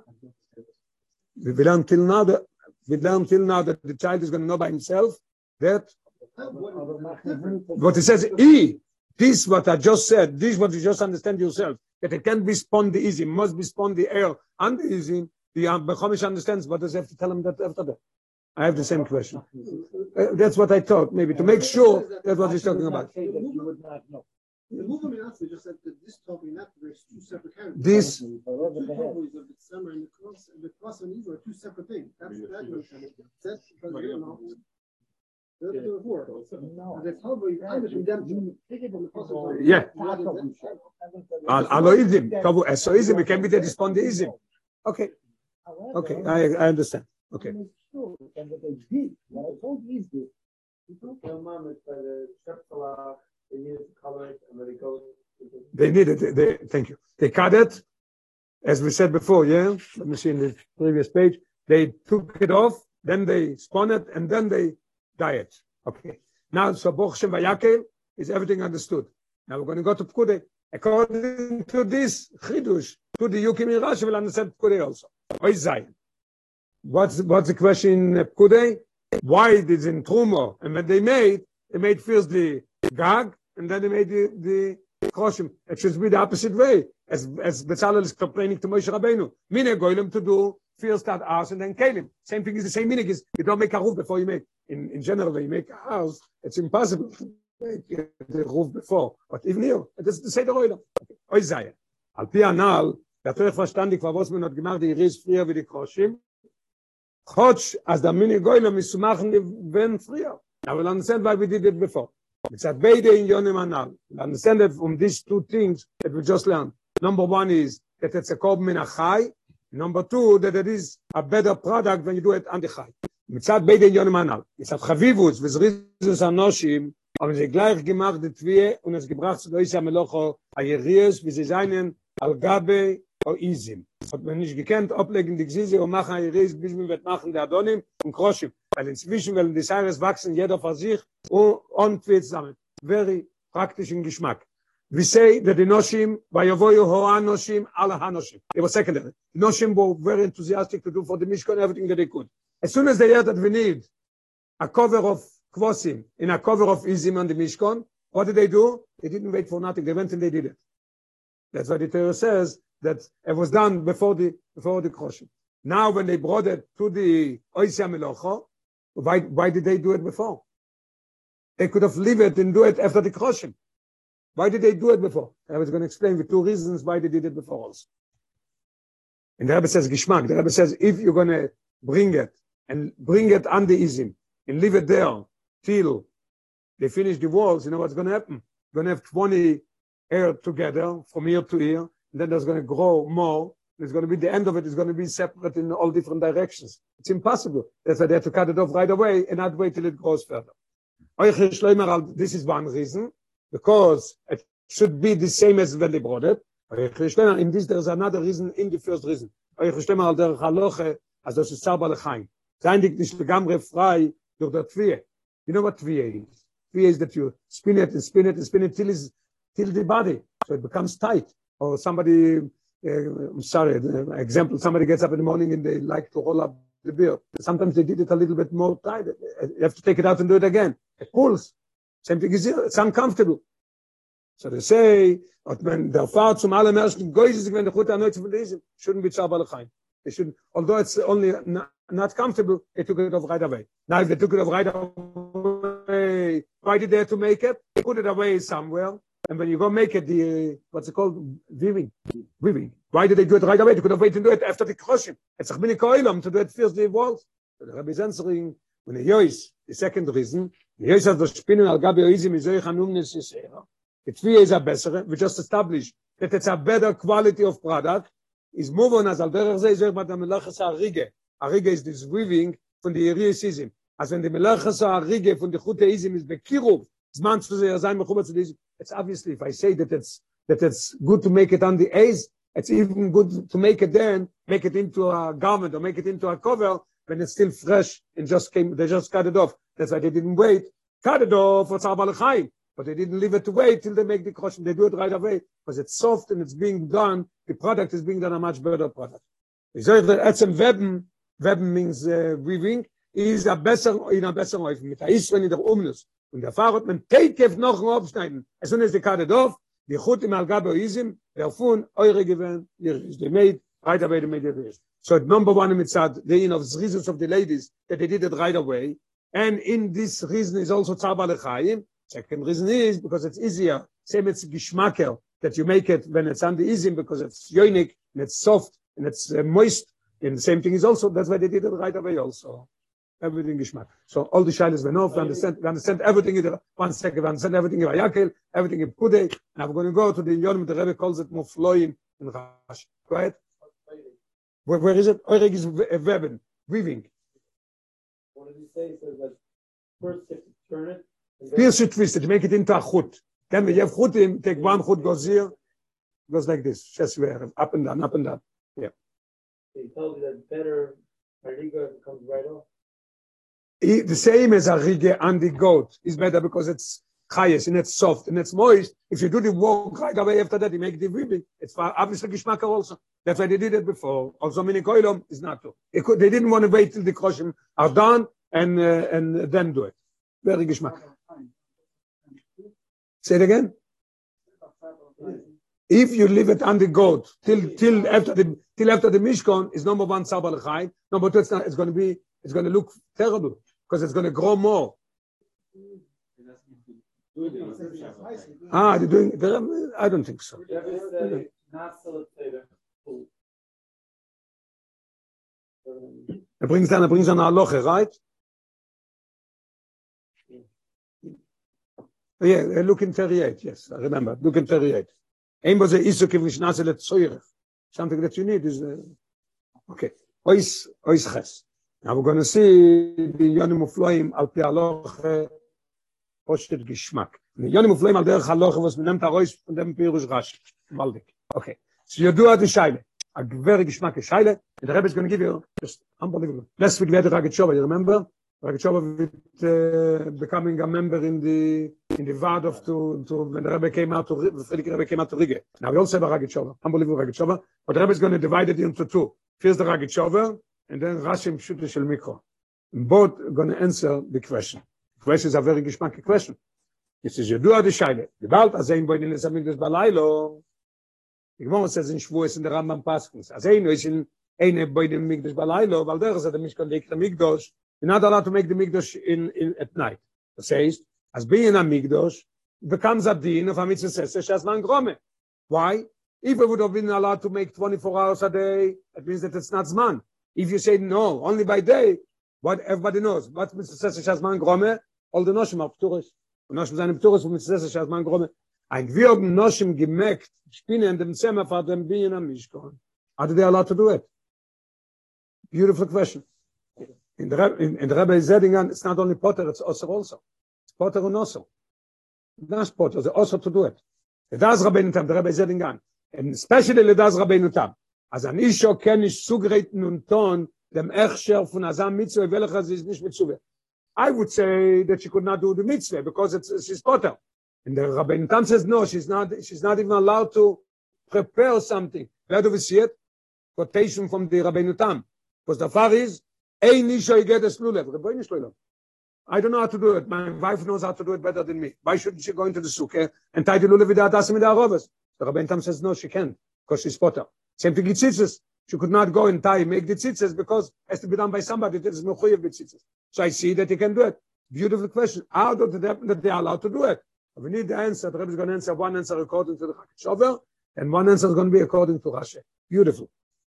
We learn till now that, we learn till now that the child is going to know by himself that what he says, E, this what I just said, this what you just understand yourself, that it can't be easy, must be the air and easy. The um, Bechomish understands, but does have to tell him that after that? I have the same question. Uh, that's what I thought, maybe, to make sure that's what he's talking about.
That.
The movement in Asli just said that this topic not there's two separate characters.
This,
Two the cross, the cross and Israel two separate things. That's that notion. That's because you know.
Yeah.
Rather than-
Al- Aloizim, Tavu, Esoizim, it can be the respondeism. Okay, okay, I, I understand. Okay.
And what they did, what I told you is this.
Their mom is by the Shepsalah, they needed it, and then it goes.
They need it, they, thank you. They cut it, as we said before, yeah? Let me see in the previous page. They took it off, then they spun it, and then they dye it. Okay. Now, so Baruch Hashem Vayakel is everything understood. Now we're going to go to Pkude. According to this Chidush, to the Yukim in Rashi will understand Pkude also. What's, what's the question in Pkude? Why it is in Trumo? And when they made, they made first the Gag, and then they made the, the Kroshim. It should be the opposite way. As, as Bezalel is complaining to Moshe Rabbeinu. Mine Goylem to do first that house and then Kalim. Same thing is the same meaning is you don't make a roof before you make. In, in general, when you make a house, it's impossible to make the roof before. But even here, it is the same Oilam. Oy Zayin. Al pi anal, der Torah verstandig war, was man hat gemacht, die Ries früher wie die Kroshim. Chotsch, as the mini goylem is to machen when früher. I will understand why we did it before. It's a beide in anal. We understand that from these two things that we just learned. Number one is that it's a kob min achai. Number two, that it is a better product when you do it on the chai. מצד בית עניון מנהל. מצד חביבוס וזריזוס אנושים, aber sie gleich gemacht die Twie und es gebracht zu Loisa Melocho Ayerius, wie sie seinen Al-Gabe o Izim. Hat man nicht gekannt, oblegen die Gzise und machen Ayerius, bis man wird machen der Adonim und Kroshim. Weil inzwischen, weil die Seires wachsen, jeder für sich und und wird zusammen. Very praktischen Geschmack. We say that the Noshim, Vayovoyu Hoa Noshim, Ala HaNoshim. It was secondary. The Noshim were very enthusiastic to do for the Mishkan everything that they could. As soon as they heard that we need a cover of Kvosim in a cover of Izim on the Mishkan, what did they do? They didn't wait for nothing. They went and they did it. That's why the Torah says that it was done before the before the Kroshim. Now, when they brought it to the Oisya Melocho, why, why did they do it before? They could have leave it and do it after the Kroshim. Why did they do it before? I was going to explain the two reasons why they did it before also. And the Rebbe says, Gishmak, the Rebbe says, if you're going to bring it and bring it under Izim and leave it there till they finish the walls, you know what's going to happen? You're going to have 20 air together from ear to ear, and then there's going to grow more. It's going to be the end of it, it is going to be separate in all different directions. It's impossible. That's why they have to cut it off right away and not wait till it grows further. This is one reason, because it should be the same as when they brought it. In this, there's another reason in the first reason. As das ist Zauber lechaim. Sein dich nicht begamre frei durch der. You know what Twie is? Twie is that you spin it and spin it and spin it till, is, till the body. So it becomes tight. Or somebody, uh, I'm sorry, example, somebody gets up in the morning and they like to roll up the beer. Sometimes they did it a little bit more tight. You have to take it out and do it again. It pulls. Same thing is here. It's uncomfortable. So they say, hat man der Fahrt zum allerersten Geuse, wenn der Chut erneut zu lesen, shouldn't be Zauber lechaim. They should, although it's only not, not comfortable, they took it off right away. Now, if they took it off right away, why did they have to make it? They put it away somewhere. And when you go make it, the, what's it called? Weaving. Weaving. Why did they do it right away? They could have waited to do it after the crushing. It's a mini koilam to do it first the walls. So the Rabbi is answering, when he hears the second reason, hears that the spinning al gabi oizim is oich anumnes yisera. The three is a better, we just established that it's a better quality of product, is move on as al derech ze izech bat melachas arige. Arige is this weaving von the Yeriesizim. As when the melachas arige von the Chuteizim is bekiruv, zman zu sehr sein mechubat zu diesem. It's obviously, if I say that it's, that it's good to make it on the A's, it's even good to make it then, make it into a garment or make it into a cover when it's still fresh and just came, they just cut it off. That's why they didn't wait. Cut it off for Tzar Balachai. But they didn't leave it to wait till they make the kosher. They do it right away because it's soft and it's being done. The product is being done a much better product. Ich sage, that etzem weben, weben means uh, weaving, is a besser, in a besser life. Mit der Israel in der Umnus. Und der Fahrer hat man Teikef noch ein Aufschneiden. As soon as they cut it off, die Chut im Algabe Oizim, der Fun, eure gewähnt, they made, right away they made it. So number one, in Mitzad, the in of the reasons of the ladies, that they did it right away. And in this reason is also Tzar Balechayim. Second reason is because it's easier. Same it's Gishmakel, that you make it when it's under Izim because it's yoinik and it's soft and it's uh, moist. And the same thing is also, that's why they did it right away also. Everything Gishmak. So all the shilas went off, we understand, we understand everything in the, one second, we understand everything in Vayakel, everything in Pudei. and I'm going to go to the Yonim, the Rebbe calls it Mufloim in Rashi. Go ahead. Where, where is it? Eurig is weben, weaving.
What did he say? He says that first you have to turn it.
Pierce it, twist it, make it into a chut. Then you have chutim, take one chut, goes here, goes like this. Just where, up and down, up and down. Yeah.
He told you that better Hariga comes right off.
I- The same as a rige and the goat is better because it's chayes and it's soft and it's moist. If you do the work right away after that, you make the ribbing. It's for obviously geschmack also. That's why they did it before. Also, mini koilom is not too. Could, they didn't want to wait till the kosher are done and uh, and then do it. Very geschmack. Say it again. If you leave it on the goat till till after the till after the mishkan is number one sabal chai. Number two, it's not. It's going to be. It's going to look terrible because it's going to grow more. Ah, they're doing. They're, I don't think so. Er bringt dann, er bringt dann eine Loche, right? Yeah, uh, look in 38, yes, I remember. Look in 38. Ein was er ist, so wie schnase le Zeure. Something that you need is, uh, okay. Ois, ois ches. Now we're going to see the Yonim Ufloim al pi aloche postet Geschmack. The Yonim Ufloim al derech aloche, was man nimmt a Reus von dem Pirush Rashi. Maldik. Okay. So you do the Shaile. A very Geschmack is Shaile. And the Rebbe is going to give you just unbelievable. Last week we had the Ragat Shova, you remember? With, uh, becoming a member in the in the Vard of to, to when the Rebbe came out to Ri- Friedrich Rebbe came out to Rige. Now we also have a Ragat Shova, unbelievable Ragat Shova, but the Rebbe is going to divide it into two. First the Ragat Shova, and then Rashi Pshute Shel Mikro. And both going to answer the question. The question is a very geschmacky question. It says, you do the Shaile. Gebalt, as ein boin in the Samigdash Balaylo. The Gemara says in Shvuos in the Rambam Paskins. As ein is in eine boin in Migdash Balaylo, weil der is at the Mishkan the Migdash. You're not allowed to make the Migdash in, in, at night. It says, as being a Migdash becomes a din of a mitzvah says, Shazman Grome. Why? If we would have been allowed to make 24 hours a day, that means that it's not Zman. If you say no, only by day, what everybody knows, what mitzvah says Shazman Grome, all the Noshim are Pturis. Und Noshim seine Pturis, und mitzvah says Shazman Grome. Ein wir haben Noshim gemerkt, Spinne in dem Zimmer von dem Bien am Mishkan. Are they allowed to do it? Beautiful question. In the, in, in the Rebbe is saying, it's not only Potter, it's also also. It's Potter and also. Not Potter, it's also to do it. The Das Rabbeinu Tam, the Rebbe is saying, and especially the Das Rabbeinu Tam. As an Isho ken ich zugreten und ton, dem Echscher von Azam Mitzvah, ist nicht Mitzvah. I would say that she could not do the Mitzvah because it's, she's Potter. And the Rabbeinu Tam says, no, she's not, she's not even allowed to prepare something. Where do we see it? Quotation from the Rabbeinu Tam. Because the far is, Ein Isho get a slulev. Rabbeinu Shloilov. I don't know how to do it. My wife knows how to do it better than me. Why shouldn't she go into the sukkah and tie the lulav with the adasim with the arovas? The Rabbein Tam says no, she can't because she's potter. Same thing with tzitzis. She could not go and tie, make the tzitzis because it has to be done by somebody that is mechuyev with tzitzis. So I see that he can do it. Beautiful question. How does it happen that they are allowed to do it? We need the answer. The Rebbe is going to answer one answer according to the Rogatchover, and one answer is going to be according to Rashi. Beautiful.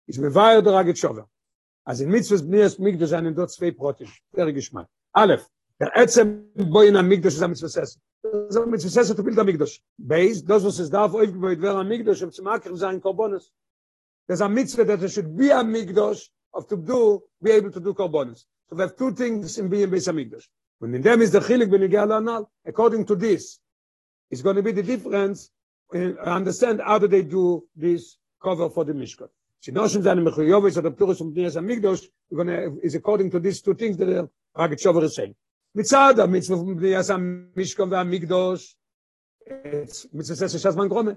Is mevayr the Rogatchover. As in mitzvahs bnias migdash einen dort zwei Brotin. Very geschmack. Aleph. Der Etzem boi in Amigdash is a mitzvah sess. Das ist a mitzvah sess to build Amigdash. Beis, das was es darf aufgebaut werden Amigdash, um zu machen sein Korbonis. There's a mitzvah that there should be a Migdash of to do, be able to do Korbonis. So we have two things in being Beis Amigdash. When in them is the chilik ben Yigel Anal, according to this, it's going to be the difference in understand how do they do this cover for the Mishkan. שדושן זה אני מחויובי שאת הפטורס ומדינס המקדוש, is according to these two things that רק את שובר הסיין. מצד המצווה ומדינס המשכון והמקדוש, מצווה זה ששעס מנגרומה,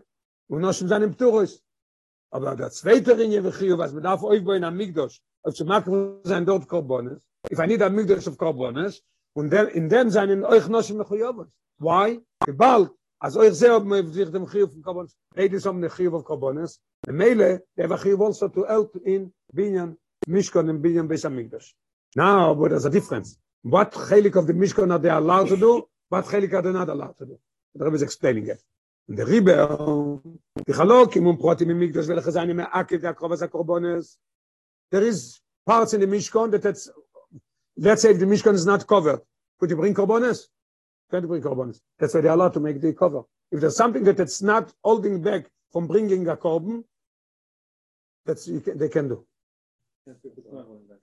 ונושן זה אני פטורס. aber der zweite ringe we khiyu was mit auf euch bei nam migdos auf zu machen sein dort korbones if i need a migdos of korbones und dann in dem seinen euch noch im khiyu was why gebalt man sich dem Chiyuv von Korbones, redet es um den Chiyuv of Korbones, and Meile, der war Chiyuv also to help in Binyan, Mishkon in Binyan Beis Amigdosh. Now, but there's a difference. What chelik of the Mishkan are they allowed to do? What chelik are they not allowed to do? The Rebbe is explaining it. And the Rebbe, Chalokim um Protim in Mikdash velechazani me'akiv the Akrovas HaKorbones. There is parts in the Mishkan that it's, let's say if the Mishkan is not covered, could you bring? Can't you? That's why they're allowed to make the cover. If there's something that it's not holding back from bringing a Korban, that's, you can, they can do.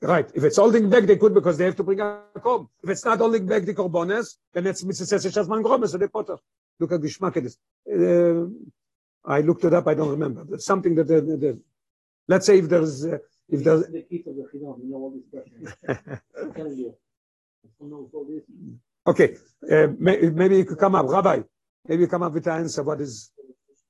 Right. If it's holding back, they could because they have to bring a korb. If it's not holding back the korbones, then it's mitzvah shazman gromes, so they potter. Look at the geschmack it is. Uh, I looked it up. I don't remember. There's something that, that, that let's say if there's uh, if there's
the key to the you know all these questions. I'm telling you. knows all this.
Okay, uh, may, maybe you could come up, Rabbi. Maybe you come up with the answer. What is?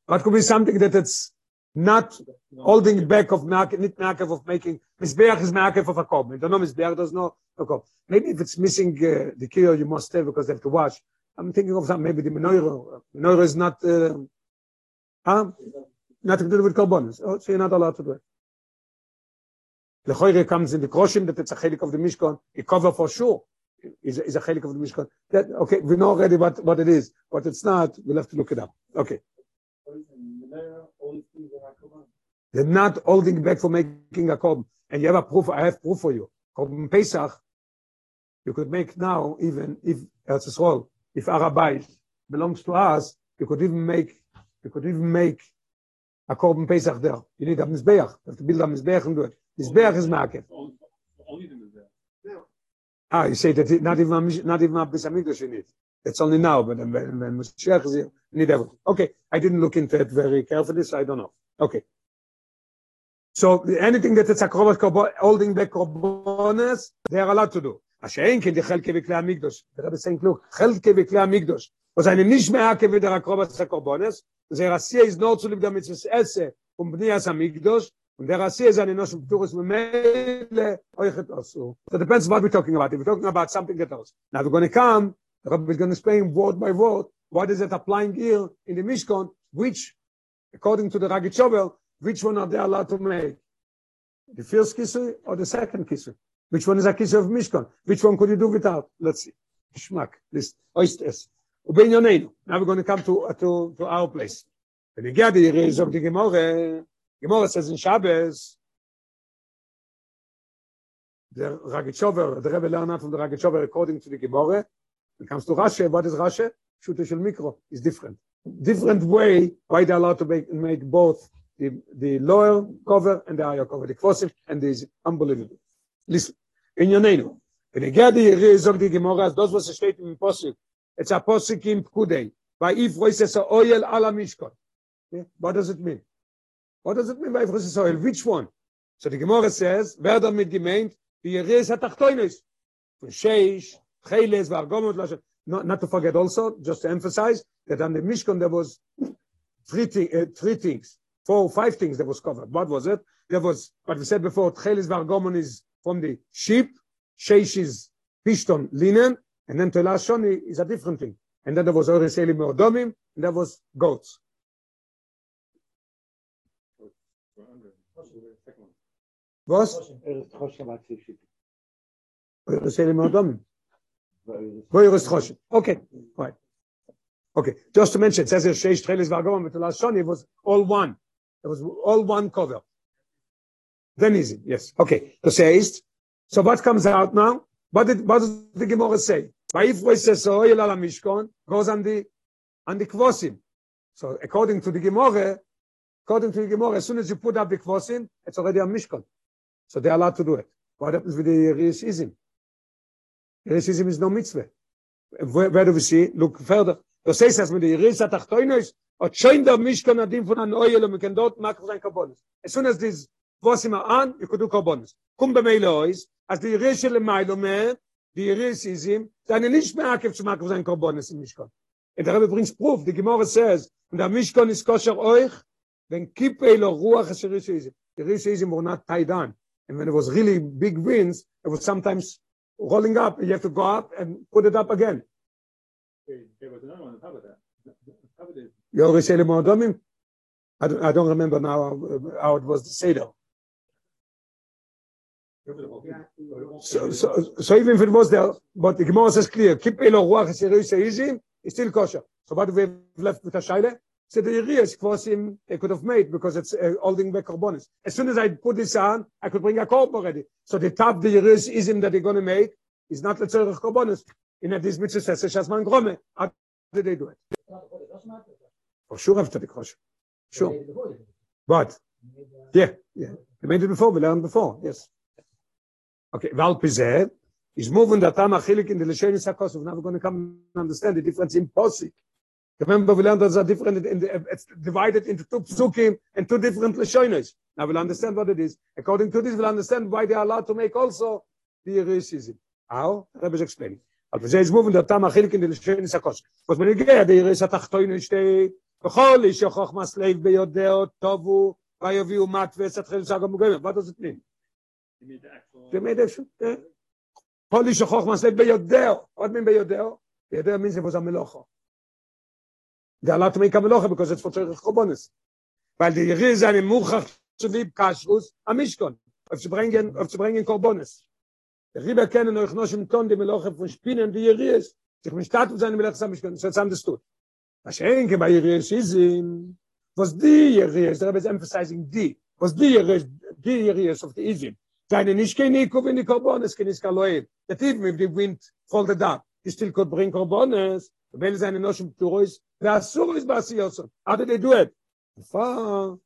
What could be something that it's not holding back of Merkev of making Mizbeach is Merkev of a korban. Don't know Mizbeach does not korban. Maybe if it's missing uh, the key, you must have because they have to watch. I'm thinking of something. Maybe the menorah. Menorah is not. Uh, huh? Nothing to do with korbanos. Oh, so you're not allowed to do it. Lechoire comes in the Kroshim that it's a chelik of the Mishkan. It cover for sure is is a chelik of the Mishkan. That okay, we know already what what it is, but it's not. We'll have to look it up. Okay, they're not holding back for making a korban, and you have a proof. I have proof for you. Korban Pesach, you could make now even if Eretz Yisrael, if Arabais belongs to us, you could even make you could even make a korban Pesach there. You need a mizbeach. You have to build a mizbeach and do it. Mizbeach is market.
Only the.
Ah, you say that it, not even not even this English she need. It's only now but when when when must she need ever. Okay, I didn't look into it very carefully so I don't know. Okay. So anything that it's a cross holding back of bonus they are allowed to do. A shein ke di khalke bikla amigdos. Der be sein klug. Khalke bikla amigdos. Was eine nicht mehr hake wieder a cross holding back is not to live the mitzvah esse um bnias amigdos. Und der Rassi ist eine Notion Pturis Memele Osu. So it depends what we're talking about. If we're talking about something that else. Now we're going to come, the Rabbi is going to explain word by word what is it applying here in the Mishkan, which, according to the Rogatchover, which one are they allowed to make? The first kisui or the second kisui? Which one is a kisui of Mishkan? Which one could you do without? Let's see. Geschmack. This oysters. Now we're going to come to, to, to our place. When you the Gemara says in Shabbos, the Rogatchover, the Rebbe learned from the Rogatchover according to the Gemara. It comes to Rashi, what is Rashi? Shute shel mikro is different. Different way why they're allowed to make, make both the, the lower cover and the higher cover, the kvosim and the unbelievable. Listen, in your name, when you get the Yeri Zog the Gemara, those was a statement in Posik. It's a Posik in Pkudei. By if voices a oil ala mishkon. Yeah? What does it mean? What does it mean by oil? Which one? So the Gemara says, wer damit gemeint, die Yeres HaTachtoines. Von Sheish, Cheles, Vargomot, Lashem. Not, not to forget also, just to emphasize, that on the Mishkan there was three, uh, three things, four or five things that was covered. What was it? There was, what we said before, Cheles, Vargomon is from the sheep, Sheish is Pishton, linen, and then Telah Shoni is a different thing. And then there was Oreseli Meodomim, and there was goats. Was? Okay, all right. Okay, just to mention, it says here, Sheish Trelis last one it was all one. It was all one cover. Then is it, yes. Okay, the says, so what comes out now? What did, what does the Gemara say? Vayifroi seso el ala mishkon, goes on the, on the kvosim. So according to the Gemara, according to the Gemara, as soon as you put up the kvosim, it's already a mishkon. So they're allowed to do it. What happens with the Yerishizim? Yerishizim is no mitzvah. Where, where do we see? Look further. Das heißt, dass mit der Yeris Atachtoinos, und schon der Mishkan Adim von an Oyel, und wir können dort machen sein Karbonis. As soon as this Kvosim are on, you could do Karbonis. Kum bemeile ois, as the Yeris shel Mailo me, die Yerishizim, seine nicht mehr aktiv zu machen sein Karbonis im Mishkan. Und der Rebbe bringt Proof, die Gemara says, und der Mishkan ist kosher euch, wenn kippe lo ruach es Yerishizim. Yerishizim were not tied on. And when it was really big winds, it was sometimes rolling up, you have to go up and put it up again.
There there was another one on top of that. On top of this,
Yorisele Modomim? I don't, I don't remember now how, it was the Seder. So, so, so even if it was there, but the Gemara says clear, keep elo ruach Yerushalayim, it's still kosher. So what do we have left with a shaila? So the Yeriyas kvosim they could have made because it's uh, holding back carbonis. As soon as I put this on, I could bring a korb already. So the top the Yeriyas ism that they're going to make is not letzorich carbonis. In a this mitzvah says shasman grome. How did they do it? For sure after the kosher. Sure. But yeah, yeah. They made it before. We learned before. Yes. Okay. Val Pizeh is moving the Tam Achilik in the Leshenis HaKosov. Now we're never going to come and understand the difference in Posik. Remember, we learned that are different in the, it's divided into two psukim and two different Leshenis. Now we'll understand what it is. According to this, we'll understand why they are allowed to make also the Yerishizim. How? The Rebbe is explaining. אבל זה is moving the tam achilek in the Lishon Sakos. Was man gehe, der ist atachtoin steht. בכל איש חוכמה סלייב ביודעו טובו ויביאו מת וסתחיל לסגו מוגעים. What does it mean?
You made the actual.
זה made a כל איש חוכמה סלייב ביודעו. What mean ביודעו? ביודעו means it was a מלוכו. זה allowed to make a מלוכו because it's for tzorich chobonus. Weil die Yeri ist eine Murchach zu lieb Kashrus am Mishkon. Auf zu bringen, auf zu Korbonus. Der Riber kennen euch noch im Ton, die Meloche von Spinnen, die Yeri ist. Sich mit Status seine Meloche am Mishkon. So haben das tut. Was schenke bei ist, ist ihm. Was die der Rebbe ist emphasizing die. Was die ist, die ist of the Izim. Seine nicht kein Nico, wenn die Korbonus, kein Iskaloeb. That even if the wind folded up, you still could bring Korbonus. wenn seine noschen pyrois da so is basiert so hatte der duet fa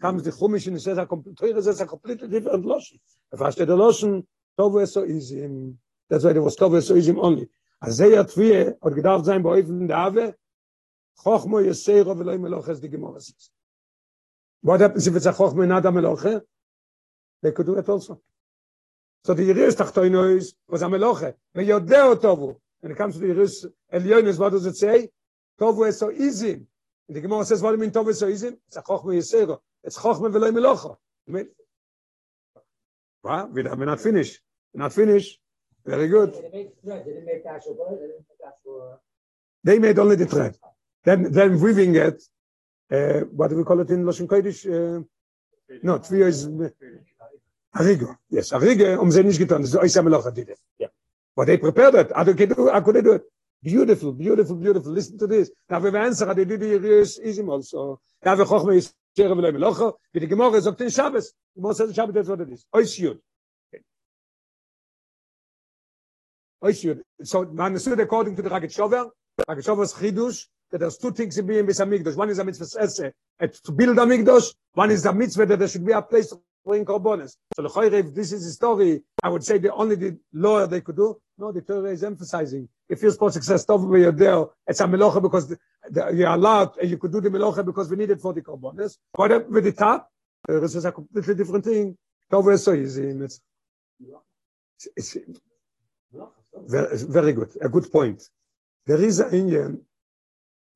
kam die komische in sehr komplette sehr sehr komplette different loschen er fast der loschen so wo so is im das weil was cover so is im only a sehr twie und gedarf sein bei eufen dave khokh mo yesero velo im lo khaz digmo was ist what happens if it's a khokh mo nada meloche they could do it also so the irish tachtoy nois was a meloche me yode When it comes to the Yiris Elyonis, what does it say? Tovu Eso is him. And the Gemara says, what do you mean Tovu Eso is him? It's a Chochmo Yesero. It's Chochmo v'loi Meloche. You mean- Well, we're not finished. We're not finished. Very good.
Actual, make actual,
They made only the thread. Then, then weaving it, uh, what do we call it in Lashon Kodesh? Uh, no, Tvio is Arigo. Yes, Arigo, um sie nicht getan. Das ist Oisa Melocha did it. Yeah. But they prepared it. I could do it. I could do it. Beautiful, beautiful, beautiful. Listen to this. Da wir wenser hat die die is is im also. Da wir hoch mir sehr wir leben locher. Wir die morgen sagt den Schabbes. Du musst den Schabbes das oder das. Oi shoot. Oi shoot. So man said according to the Raget Shover, Raget Shover's Chidush, that there's two things in being with a One is a mitzvah to build a Mikdash. One is a mitzvah that there should be a place bring korbanos. So Lechoire, if this is the story, I would say the only the law they could do. No, the Torah is emphasizing. If you're supposed to success tov you're there, it's a melocha because the, the, you're allowed and you could do the melocha because we need it for the korbanos. But with the top, uh, this is a completely different thing. Tov is so easy. It's, it's, very, very good. A good point. There is an Indian,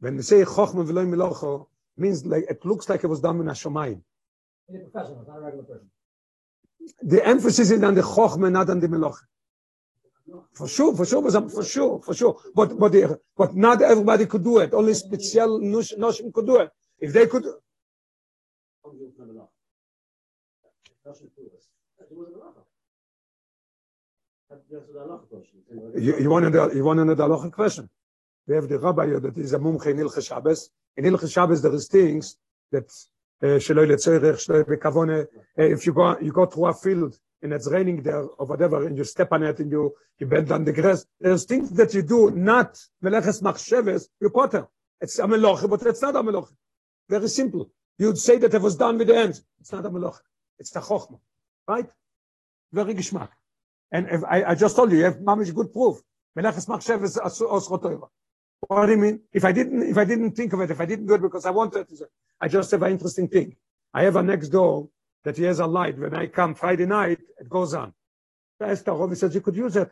when they say chokhmah v'loy melocha, means like, it looks like it was done in Hashomayim.
In a professional, not a regular person.
the emphasis is on the chokhmah, not on the melocha. For sure, for sure, for sure, for sure. But but but not everybody could do it. Only special noshim could do it. If they could, you, you want you want know halachic question. We have the rabbi that is a mumche in Ilche Shabbos. In Ilche Shabbos there is things that שלא לצורך, שלא בכוונה, uh, if you go you go through a field and it's raining there or whatever and you step on it and you you bend on the grass, there's things that you do not meleches machsheves, you potter. It's a meloche, but it's not a meloche. Very simple. You'd say that it was done with the hands. It's not a meloche. It's the chokhmah. Right? Very geschmack. And if I, I just told you, you have mamish good proof. Meleches machsheves osro Torah. What do you mean? If I didn't, if I didn't think of it, if I didn't do it because I wanted I just have an interesting thing. I have a next door that he has a light. When I come Friday night, it goes on. I asked he says, you could use it.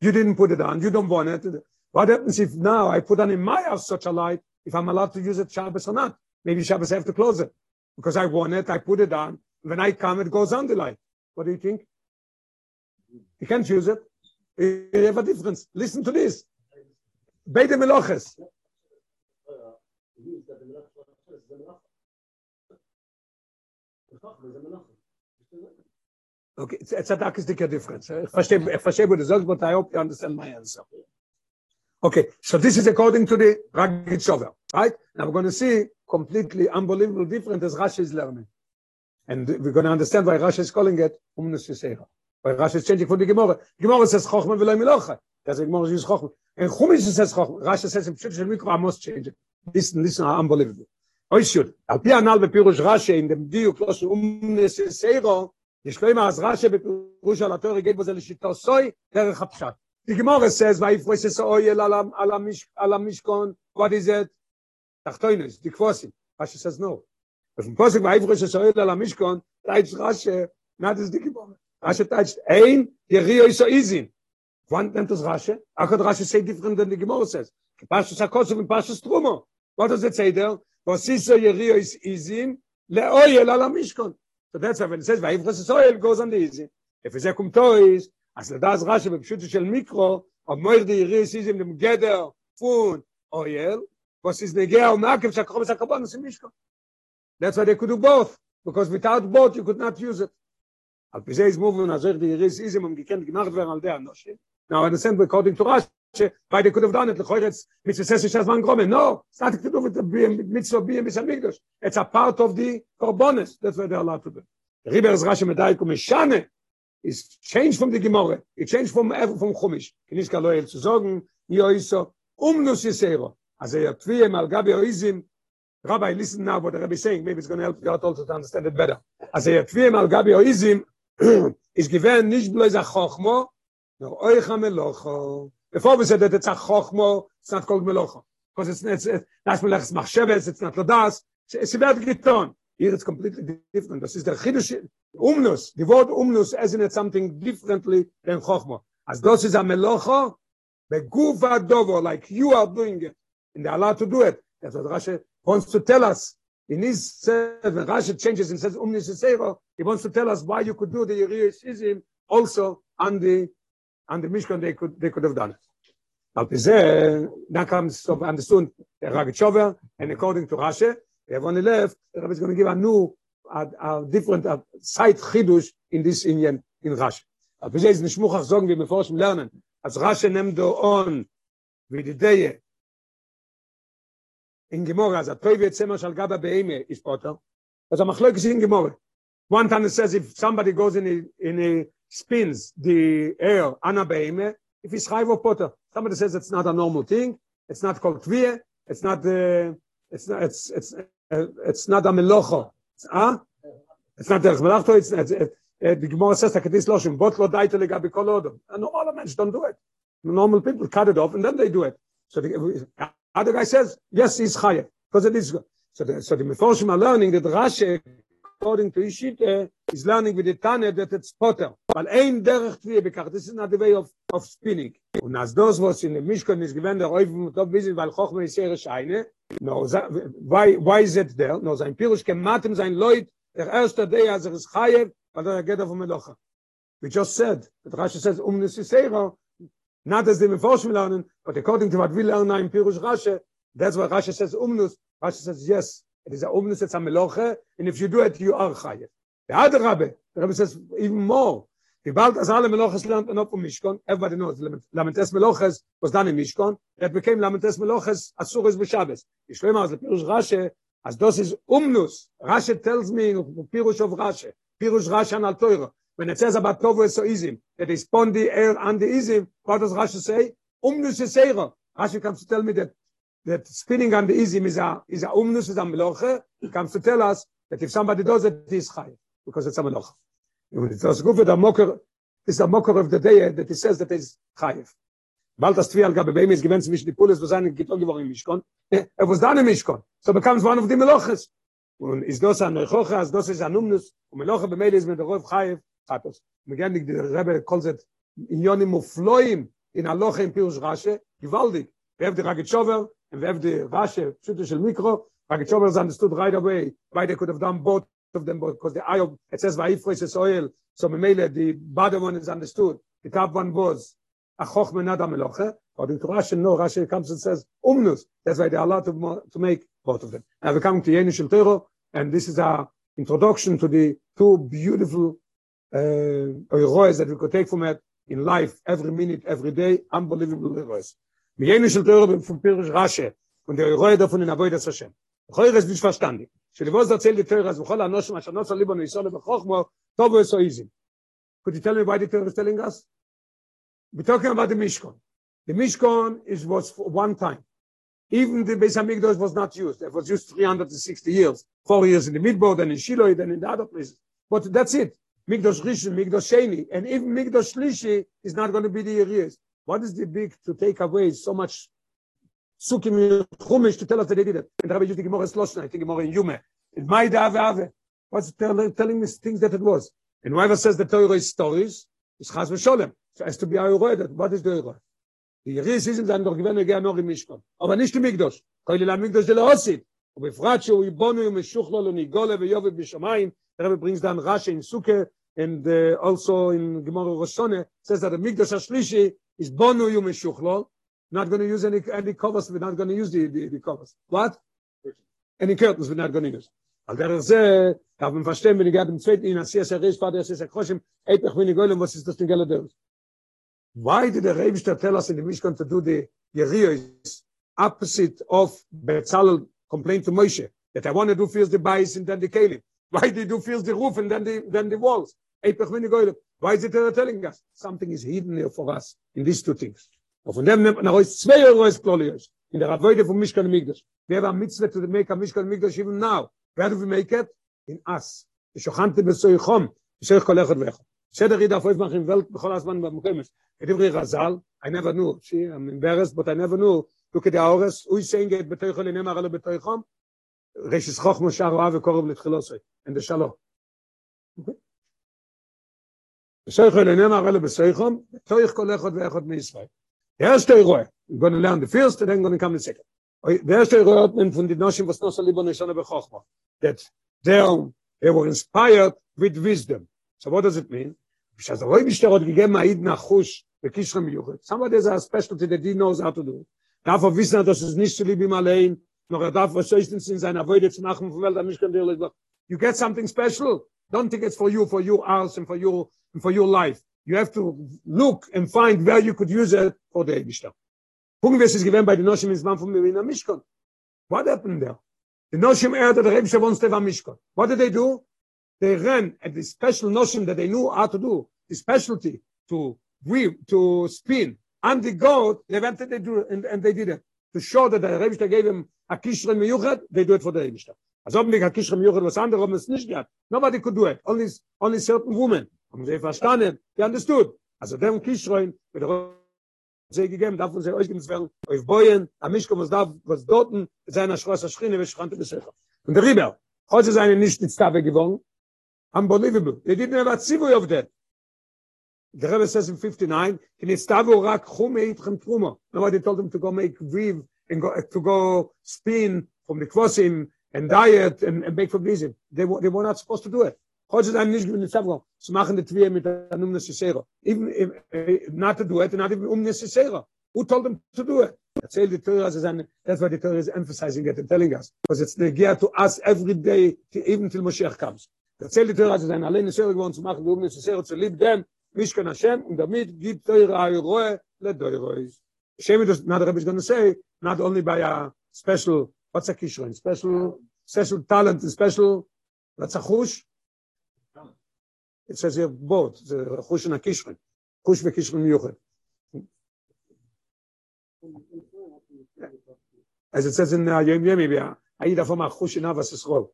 You didn't put it on. You don't want it. What happens if now I put on in my house such a light, if I'm allowed to use it Shabbos or not? Maybe Shabbos I have to close it. Because I want it, I put it on. When I come, it goes on the light. What do you think? You can't use it. You have a difference. Listen to this. Beide Meloches. Okay, it's, it's a dark difference. I verstehe, ich verstehe, what du but I hope you understand my answer. Okay, so this is according to the Ragged Shover, right? Now we're going to see completely unbelievable different as Rashi is learning. And we're going to understand why Rashi is calling it Umnus Yisera. Why Rashi is changing for the Gemara. Gemara says Chochma v'lo Milocha. das ich muss ich kochen ein komisches es kochen rasch es jetzt im schiffchen mikro muss change listen listen unbelievable. Oi shoot al pia nal be pirosh rasch in dem dio klos um nes seiro ich kleim as rasch be pirosh al tor geht bezel shito soy der khapshat die gmor es es vay fro es es oy la alam alam mish alam kon what is it? Tachtoynes di kvosi as es es no. Es un posig vay fro es es oy la alam mish kon tayts rasch nat es di gmor as es tayts ein der rio is so izin Wann nennt das Rasche? Ach, das Rasche sei different than the Gemara says. Pass us a kosum in pass trumo. What does it say there? Was is so yerio is izin le oil ala mishkon. So that's why when it says, vayiv chas is oil goes on the izin. If it's a kum tois, as le das Rasche be pshutu shel mikro, a moir de yerio is izin dem geder, fun, oil, was is negea o makim shakom is a kabon is mishkon. That's why they could do both. Because without both, you could not use it. Al pizeh is moving on azor de yerio is izin, am gikend gnar dver al de anoshim. Now, I understand, according to Rashi, why they could have done it lekhoyres mit se se shas van gromen no it's not to do with the mit so being mis amigos it's a part of the korbones that's what they're allowed to do ribers rashi medai kum shane is change from the gemore it change from from chumish kinis ka loel zu sagen ihr is so um nus yesero as er twie mal gabe oizim. Rabbi listen now what the rabbi saying. Maybe it's going to help you also to understand it better. As er twie mal gabe oizim is given nicht bloß a chokhmo no oy khamelocho before we said that it's a chokhmo it's not called melocha because it's it's that's melachs machshavas it's not ladas it's about giton here it's completely different. This is the chidush umnus the word umnus as in it something differently than chokhmo as this is a melocha beguva dovo like you are doing it and they are allowed to do it. That's what Rashi wants to tell us. In his when Rashi changes and says umnus seiro he wants to tell us why you could do the Yeriyah also on the and the Mishkan they could they could have done it. Al Pizeh, now comes so understood the Ragachover, and according to Rashi, they have only left, the Rabbi is going to give a new, a, a different a side chidush in this Indian in Rashi. Al Pizeh is nishmuchach sagen, wie wir forschen lernen, als Rashi nimmt do on, wie die Deje, in Gemorah, as a toiv yetzema shal gaba beime, is potter, as a machloik is in Gemorah. One time it says if somebody goes in a, in a spins the air ana beime. If he's chayv or potter somebody says it's not a normal thing. It's not called tvie it's not the it's not it's it's uh, it's not a melocho. It's ah it's not derech melachto. It's it's it, it, the Gemara says that this loshim bot lo daite legabi kol odom. And normal men don't do it. Normal people cut it off and then they do it. So the other guy says yes he's chayev because it is so the so the meforshim are learning that Rashi according to Ishite, is learning with the Tane that it's potter. But ein derech tviye bekach. This is not the way of, of spinning. Und as those was in the Mishkan is given the Oiv Mutov Bizit, weil Chochme is here Scheine. No, why, why is it there? No, sein Pirush kematem sein Leut, der erste day as er is Chayev, but er geht auf Melocha. We just said, that Rashi says, um Nisisera, not as the Meforshim learning, but according to what we learn in Pirush Rashi, that's what Rashi says, umnus. Rashi says, yes, it is a umnus, it's a meloche, and if you do it, you are chayev. The other Rabbi, the Rabbi says even more. The Balt as alle meloches lernt and up from Mishkan, everybody knows, Lamentes meloches was done in Mishkan, that became Lamentes meloches asuris b'Shabbos. Yishlema as Pirush Rashi, as this is umnus. Rashi tells me Pirush of Rashi, Pirush Rashi and Al Torah, when it says about Tovu Esoizim, that is pon the air and the Izim, what does Rashi say? Umnus Yisera. Rashi comes to tell me that that spinning on the izim is a is a umnus is a meloche comes to tell us that if somebody does it he is chay because it's a meloche Das Gufe der Mocker ist der Mocker of the day that he says that is Chayef. Bald das Tvial gab bei ihm ist gewinnt zwischen die Pulis, wo seine Gittor geworden im Mishkon. Äh, er was dann im Mishkon. So becomes one of the Meloches. Und ist das an Rechocha, ist das ist an Umnus, und Meloche bemeide ist mit der Rauf Chayef, Chatos. Und gerne die Rebbe kolzet in yonim Mufloim in Aloche in Pirush Rashe, gewaltig. Werf die Ragitschover, und werf die Rashe, Schütte של Mikro, Ragitschover sind stood right away, beide could have done both of them, because the eye of, it says Vaifres is oil, so Memele, the bottom one is understood, the top one was, a chochme nada meloche, according to Rashi, no, Rashi comes and says, umnus, that's why they are allowed to, to make both of them. Now we're coming to Yeni Shel Tero, and this is our introduction to the two beautiful uh, heroes that we could take from it in life, every minute, every day, unbelievable. Mir jene shel teure fun Pirish Rashe und der Roe davon in Avoid das Hashem. Khoyr es nicht verstanden. So easy. Could you tell me why the teure is telling us? We're talking about the Mishkan. The Mishkan is was for one time. Even the Beis Hamikdash was not used. It was used 360 years. Four years in the Midbar, then in Shiloh, then in the other places. But that's it. Mikdash Rishon, Mikdash Sheni, and even Mikdash Shlishi is not going to be the years. What is the big to take away so much sukim chumish to tell us that they did it? And Rabbi used the Gemara Sloshna, I think Gemara in Yume. It might have ave. What's telling, telling me things that it was? And whoever says the Torah is stories, is chas v'sholem. So has to be our word. What is the Eure? Die Jeris sind dann doch gewähne gern noch im Mischkon. Aber nicht im Migdosh. Koili la Migdosh de Leosid. ובפרט שהוא יבונו ומשוכלו לו ניגולה ויובי בשמיים, the Rebbe brings down Rashi in Sukkah, and uh, also in Gemara Roshone, says that the Migdash HaShlishi is bonu yu meshuchlo, not going to use any, any covers, we're not going to use the, the, the covers. What? Any curtains we're not going to use. Al der ze, darf man verstehen, wenn ich gerade im zweiten in Asiya Serish, Vater Asiya Sekroshim, etach wenn ich goylem, was ist das denn Geld der Why did the Rebbe tell us in the Mishkan to do the Yeriyo opposite of Betzalel complained to Moshe that I want to do first the bias and then the Kalim. Why did you first the roof and then the then the walls? Why is it telling us? Something is hidden here for us in these two things. Und von dem nimmt man heraus zwei Euro ist klar. In der Avoide von Mishkan Migdash. Wer war mitzwe zu dem Meka Mishkan Migdash even now? Wer hat make it? In Ass. Die Schochante bis zu Ichom. Die Schoch kol echot vecho. Seder Ida auf Oizmach in Welt, bechol Asman und Mokemes. Et Ivri Razal, I never knew. See, I'm embarrassed, but I never knew. Look at the Aures. Ui saying it betoicho li nemar alo betoichom. Reish is chochmo shah roa vekorob litchilosoi. And the shalom. Okay? Besoicho li nemar alo betoichom. Toich kol echot vecho me The first Eroe, we're going to learn the first, and then going to come the second. The first Eroe hat man von den Noshim, was Nosa Libo Neshana Bechochma. That they, were inspired with wisdom. So what does it mean? Because the Rebbe Shter hat gegeben Aid Nachush bekishrem Yuchet. Somebody has a specialty that he knows how to do. Darf er wissen, dass es nicht zu lieb ihm allein, noch er darf was höchstens in seiner Wöde zu machen, von nicht kann dir You get something special. Don't think it's for you, for your house, and for your, and for your life. You have to look and find where you could use it for the Eibishter. Gucken wir, es ist gewähnt bei den Noshim in Zman von Mirina Mishkon. What happened there? The Noshim heard that the Eibishter wants to have Mishkon. What did they do? They ran at the special Noshim that they knew how to do, the specialty to weave, to spin, and the goat, they went and they, do, and, and they did it. To show that the Eibishter gave him a Kishre Miyuchat, they do it for the Eibishter. Als ob nicht a Kishre Miyuchat was andere, haben es nicht gehabt. Nobody could do it. Only, only certain women. Haben sie verstanden? They understood. Also dem Kishroin, mit der sie gegeben, darf uns euch geben, auf Boyen, am Mischkom, was darf, was dorten, seiner Schross, Schrine, was schrante Besecher. Und der Rieber, heute ist eine nicht in Stave gewonnen, unbelievable. They didn't have a tzivui of that. The Rebbe says in 59, in Istavo rak chume itchem truma. Nobody told them to go make weave and go, to go spin from the kvosim and diet and, and make from these. They, they were not supposed to do it. Heute ist ein nicht gewinnt Stavro. Zu machen die Tvier mit der Numne Sisera. Even if, not to do it, not even um Sisera. Who told them to do it? Erzähl die Torah, as an, that's why the Torah is emphasizing it and telling us. Because it's the gear to us every day, to, even till Moshiach comes. Erzähl die Torah, as an, allein Sisera gewohnt zu machen, um Sisera zu lieb dem, Mishkan Hashem, und damit gibt Torah Ayroe le Doirois. Shem does not the Rebbe is going to say, not only by a special, what's a kishron, special, special talent, special, what's a chush? It says here both, the chush and a kishron. Chush ve kishron miyuchet. As it says in uh, Yom Yemi, Aida from a chush in Avas Yisrael.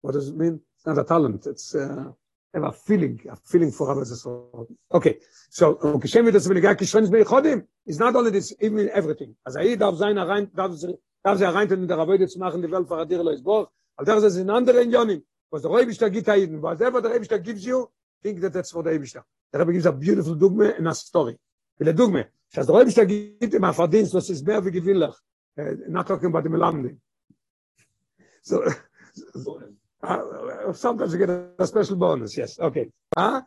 What does it mean? It's not a talent. It's uh, have a feeling, a feeling for Avas Yisrael. Okay, so Kishem wird das Veligai Kishron Meichodim. It's not only this, even everything. As Aida darf sein, darf, sie- rein in der Rabbeide zu machen, die Welt verradir lo Isboch. Al der ist in anderen Jonim. Was der Rebbe gibt Aiden, whatever the Rebbe gives you, think that that's for the Rebbe Der Rebbe gives a beautiful dogma and a story. With a dogma. As the Rebbe gibt ihm a verdienst, was ist mehr wie gewinnlich. Uh, not talking about the Melamdi. So, uh, sometimes you get a, special bonus, yes, okay. Huh?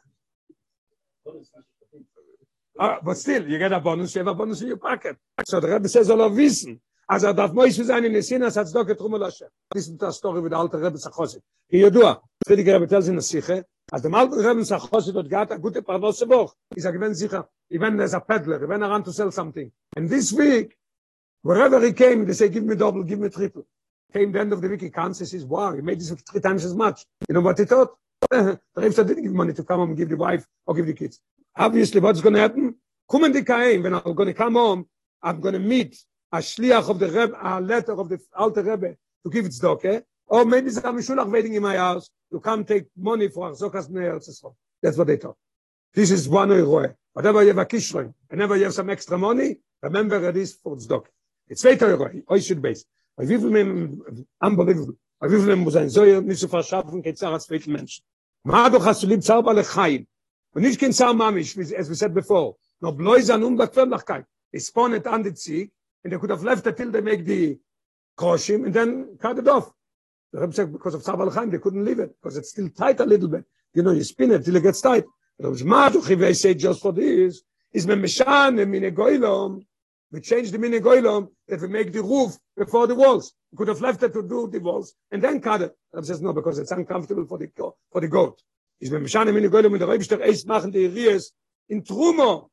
Uh, but still, you get a bonus, you have a bonus in your pocket. So the Rebbe says, all of wissen. Also er darf Moishe sein in Nesinas, hat es doch getrunken Lashem. Das ist die Story mit der alten Rebbe Sachosi. Ki yodua, Friedrich Rebbe tells in der Siche, als dem alten Rebbe Sachosi dort gehad, a gute Parnose Woch. Ich sage, wenn sicher, even as a peddler, when around to sell something. And this week, wherever he came, they say, give me double, give me triple. Came the end of the week, he comes, he says, wow, he made this three times as much. You know what he thought? the said, didn't give money to come home and give the wife or give the kids. Obviously, what's going to happen? Kommen die Kaim, when I'm going to come home, I'm going to meet a shliach of the Rebbe, a letter of the Alter Rebbe to give tzedakah, or maybe some Mishulach waiting in my house to come take money for Achzokas Bnei. That's what they thought. This is one Eroe. Whatever you have a kishron, whenever you have some extra money, remember it is for tzedakah. It's zweiter Eroe, Oishid oh, base. Bei wie viel unbelievable, bei wie viel muss ein Zoyer nicht zu verschaffen, kein Zar als zweiten Menschen. Ma doch hast du lieb Zar bei Lechaim. Und Zar Mamish, as we said before. no bloß an unbequemlichkeit um is spawn it on the cheek and they could have left it till they make the kroshim and then cut it off the Rebbe said because of Tzabal Chaim they couldn't leave it because it's still tight a little bit. You know you spin it till it gets tight was mad to say just for this is me meshan min goilom we change the mini goilom that we make the roof before the walls. We could have left it to do the walls and then cut it. The Rebbe says no because it's uncomfortable for the for the goat. Is me meshan min goilom und der Rebbe steht eis machen die ries in trumo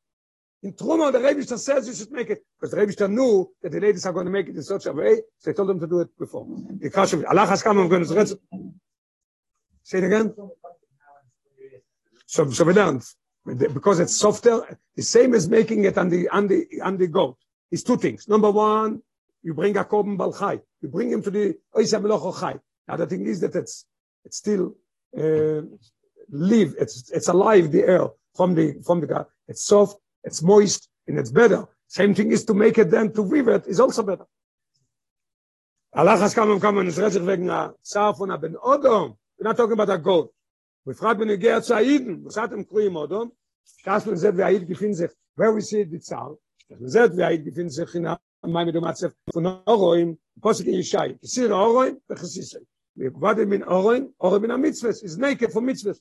in trumo the Rebbe says you should make it because the Rebbe knew that the ladies are going to make it in such a way so he told them to do it before the kash Allah has come and going to say it again. so so we learned because it's softer the same as making it on the on the on the goat. Is two things. Number one you bring a korban balchai you bring him to the oisa meloch chai the thing is that it's it's still uh, live it's it's alive the air from the from the it's soft it's moist and it's better. Same thing is to make it then to weave it is also better. Allah has come and come and said wegen a Zar von a Ben Odom. We're not talking about a goat. We fragt wenn ihr geht zu Aiden was hat im Krim Odom? Das man sagt wer Aid gefindt sich. Where we see the Zar das sagt wer Aid gefindt sich in meine Domatze von Oroim Posik Yishai Sir Oroim bechsisai wir warten min Oroim Oroim in a mitzvah is naked for mitzvah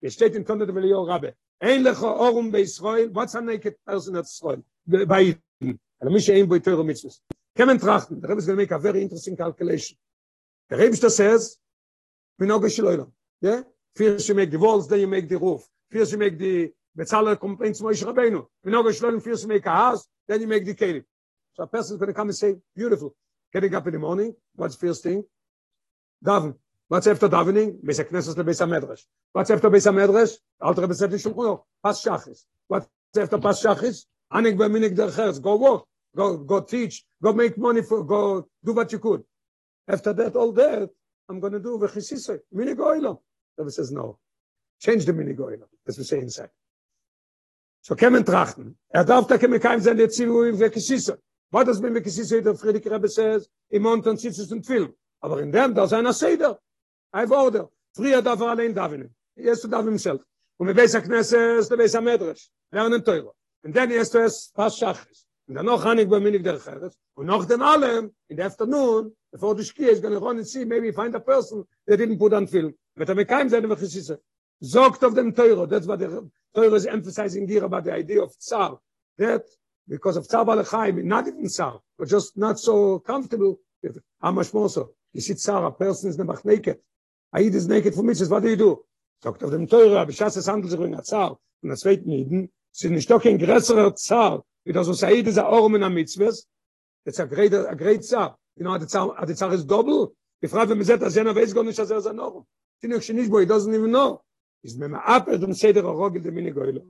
es steht in Tonne der Velio Rabbe ein lecho Orum bei Israel what's a naked person at Israel bei and mich ein bei Teure mitzvah kemen trachten der Rebbe is going to make a very interesting calculation der Rebbe says we know gesloilo yeah first you make the walls then you make the roof first you make the Betzaler complaints Moshe Rabbeinu. We know Geshloim first make a house, then you make the kelim. So a person is going to come and say, beautiful. Getting up in the morning, what's first thing? Daven. What's after davening? Beis HaKnesses le Beis HaMedrash. What's after Beis HaMedrash? Alter Rebbe said, Shulchan Aruch. Pas Shachis. What's after Pas Shachis? Anik b'minik dercheres. Go work. Go, go teach. Go make money for, go do what you could. After that, all that, I'm going to do v'chisisei. Minig oilom. Rebbe says, no. Change the minig oilom. As we say inside. So kemen trachten. Er darf da kemen kein seine Zivu in Vekisisse. Was das mit Vekisisse der Friedrich Rebbe says, im Montan sitzt es und Film. Aber in dem, da ist einer Seder. Ein Order. Früher darf er allein davenen. Jetzt darf er himself. Und mit Beis HaKnesses, der Beis HaMedrash. Lernen Teure. Und dann ist es Pas Shachris. Und dann noch Hanik bei Minik der Cheres. Und noch dem allem, in the afternoon, before the ski is going to run and see, maybe find a person that didn't put on film. Wird er mit keinem seine Vekisisse. Sogt auf dem Teure. That's what the Torah is emphasizing here about the idea of tsar. That because of tsar balachaim, not even tsar, but just not so comfortable. How much more so? You see tsar, a person is never Aid is naked for mitzvahs. What do you do? Sagt auf dem Teure, aber Schass, es handelt sich um ein Zar. Und das zweite Nieden, sind nicht doch kein größerer Zar, wie das aus Aid ist ein Orm in der Mitzvahs. That's a great, a great Zar. You know, the Zar is double. Gefragt, wenn man sagt, dass jener weiß gar nicht, dass er ist ein Orm. Finde ich nicht, wo he doesn't even know. is mem ab et um seder rogel de mine goilo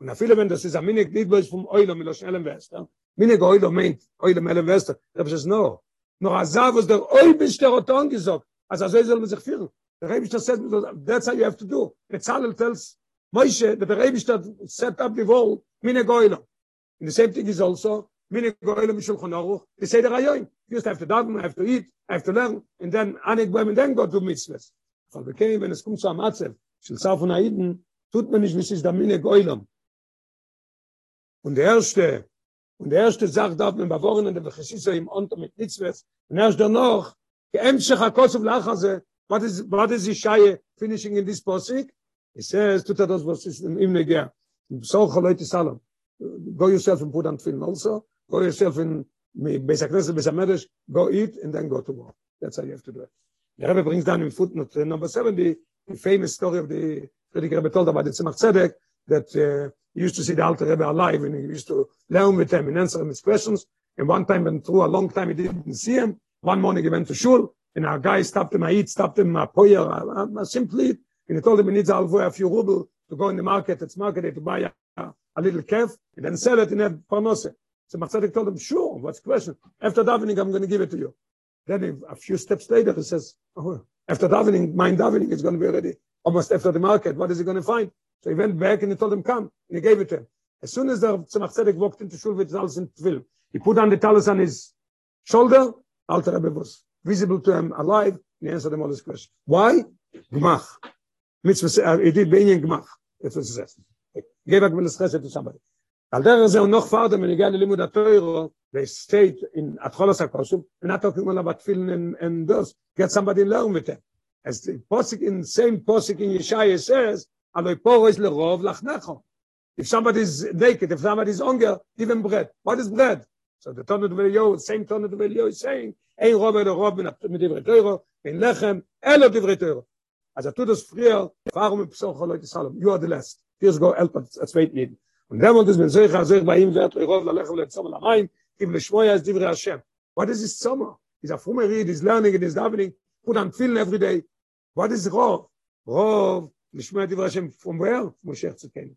und a viele wenn das is a mine nit bloß vom eilo mit schnellen wester mine goilo meint eilo mele wester das is no noch a zav was der oi bist der oton gesagt soll man sich führen der rebi das sagt that's how you have to do. the channel tells moishe the rebi set up the wall mine goilo and the same thing is also mine goilo mishul khonaru the seder ayoin you just have to dog have to eat have to learn and then anik women then go to mitzvahs. אבל בכן, wenn es kommt zu Amatzef, של צאר פון איידן tut man nicht wie es da mine goilom und der erste und der erste sagt darf man bewohnen in der geschichte im unter mit wird und erst dann noch geemsch hakos und lachaze what is what is die shaye finishing in this posik? He says so go yourself and put on film also. Go yourself in me besaknes besamedes go eat and then go to work that's how you have to do it. The Rebbe brings down in footnote number 70 the famous story of the Frierdiker Rebbe told about the Tzemach Tzedek, that uh, he used to see the Alter Rebbe alive and he used to learn with him and answer him his questions. And one time, and through a long time, he didn't see him. One morning, he went to shul, and our guy stopped him, eat, stopped him, a poyer, a, simply, and he told him he needs a few ruble to go in the market, it's market, to buy a, a, little calf, and then sell it in a parnose. So Tzedek told him, sure, what's the question? After davening, I'm going to give it to you. Then a few steps later, he says, oh, after davening, mind davening is going to be ready almost after the market. What is he going to find? So he went back and he told him, come. And he gave it to him. As soon as the Tzemach walked into shul with Talis in Tvil, he put on the Talis on his shoulder. Alter Rebbe was visible to him alive. And he answered him all his questions. Why? Gmach. Mitzvah, uh, he did Benyan Gmach. That's what he says. Gave a Gmilas Chesed to somebody. Al der ze noch farder mit egal limud atoyro, they state in atcholos akosum, and not talking about feeling and, and those, get somebody learn with them. As the posik in same posik in Yeshaya says, aloy poro is lerov lachnecho. If somebody is naked, if somebody is hunger, give him bread. What is bread? so the tone of yo same tone of yo saying ein robe der rob mit mit dem retoro in lechem elo dem retoro as a das the warum im so leute salom? You are the last. Here's go help at zweit need und dann wird es mir sehr sehr bei ihm wird er rob lechem le tsom la rein im shvoy as dem rashem what is this summer is a former read is learning it is davening put on feeling every day. What is rob? Rob mishma dem rashem from where? Moshe tzken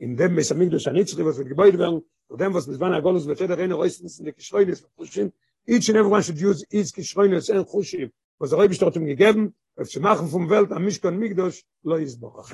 in dem mes amigdos anitzri was geboyd werden und dem was mit wann golus mit der reine reisens in der geschreines khushim each and everyone should use each geschreines en khushim was er bestimmt gegeben auf zu machen vom welt am mishkan migdos lo izboch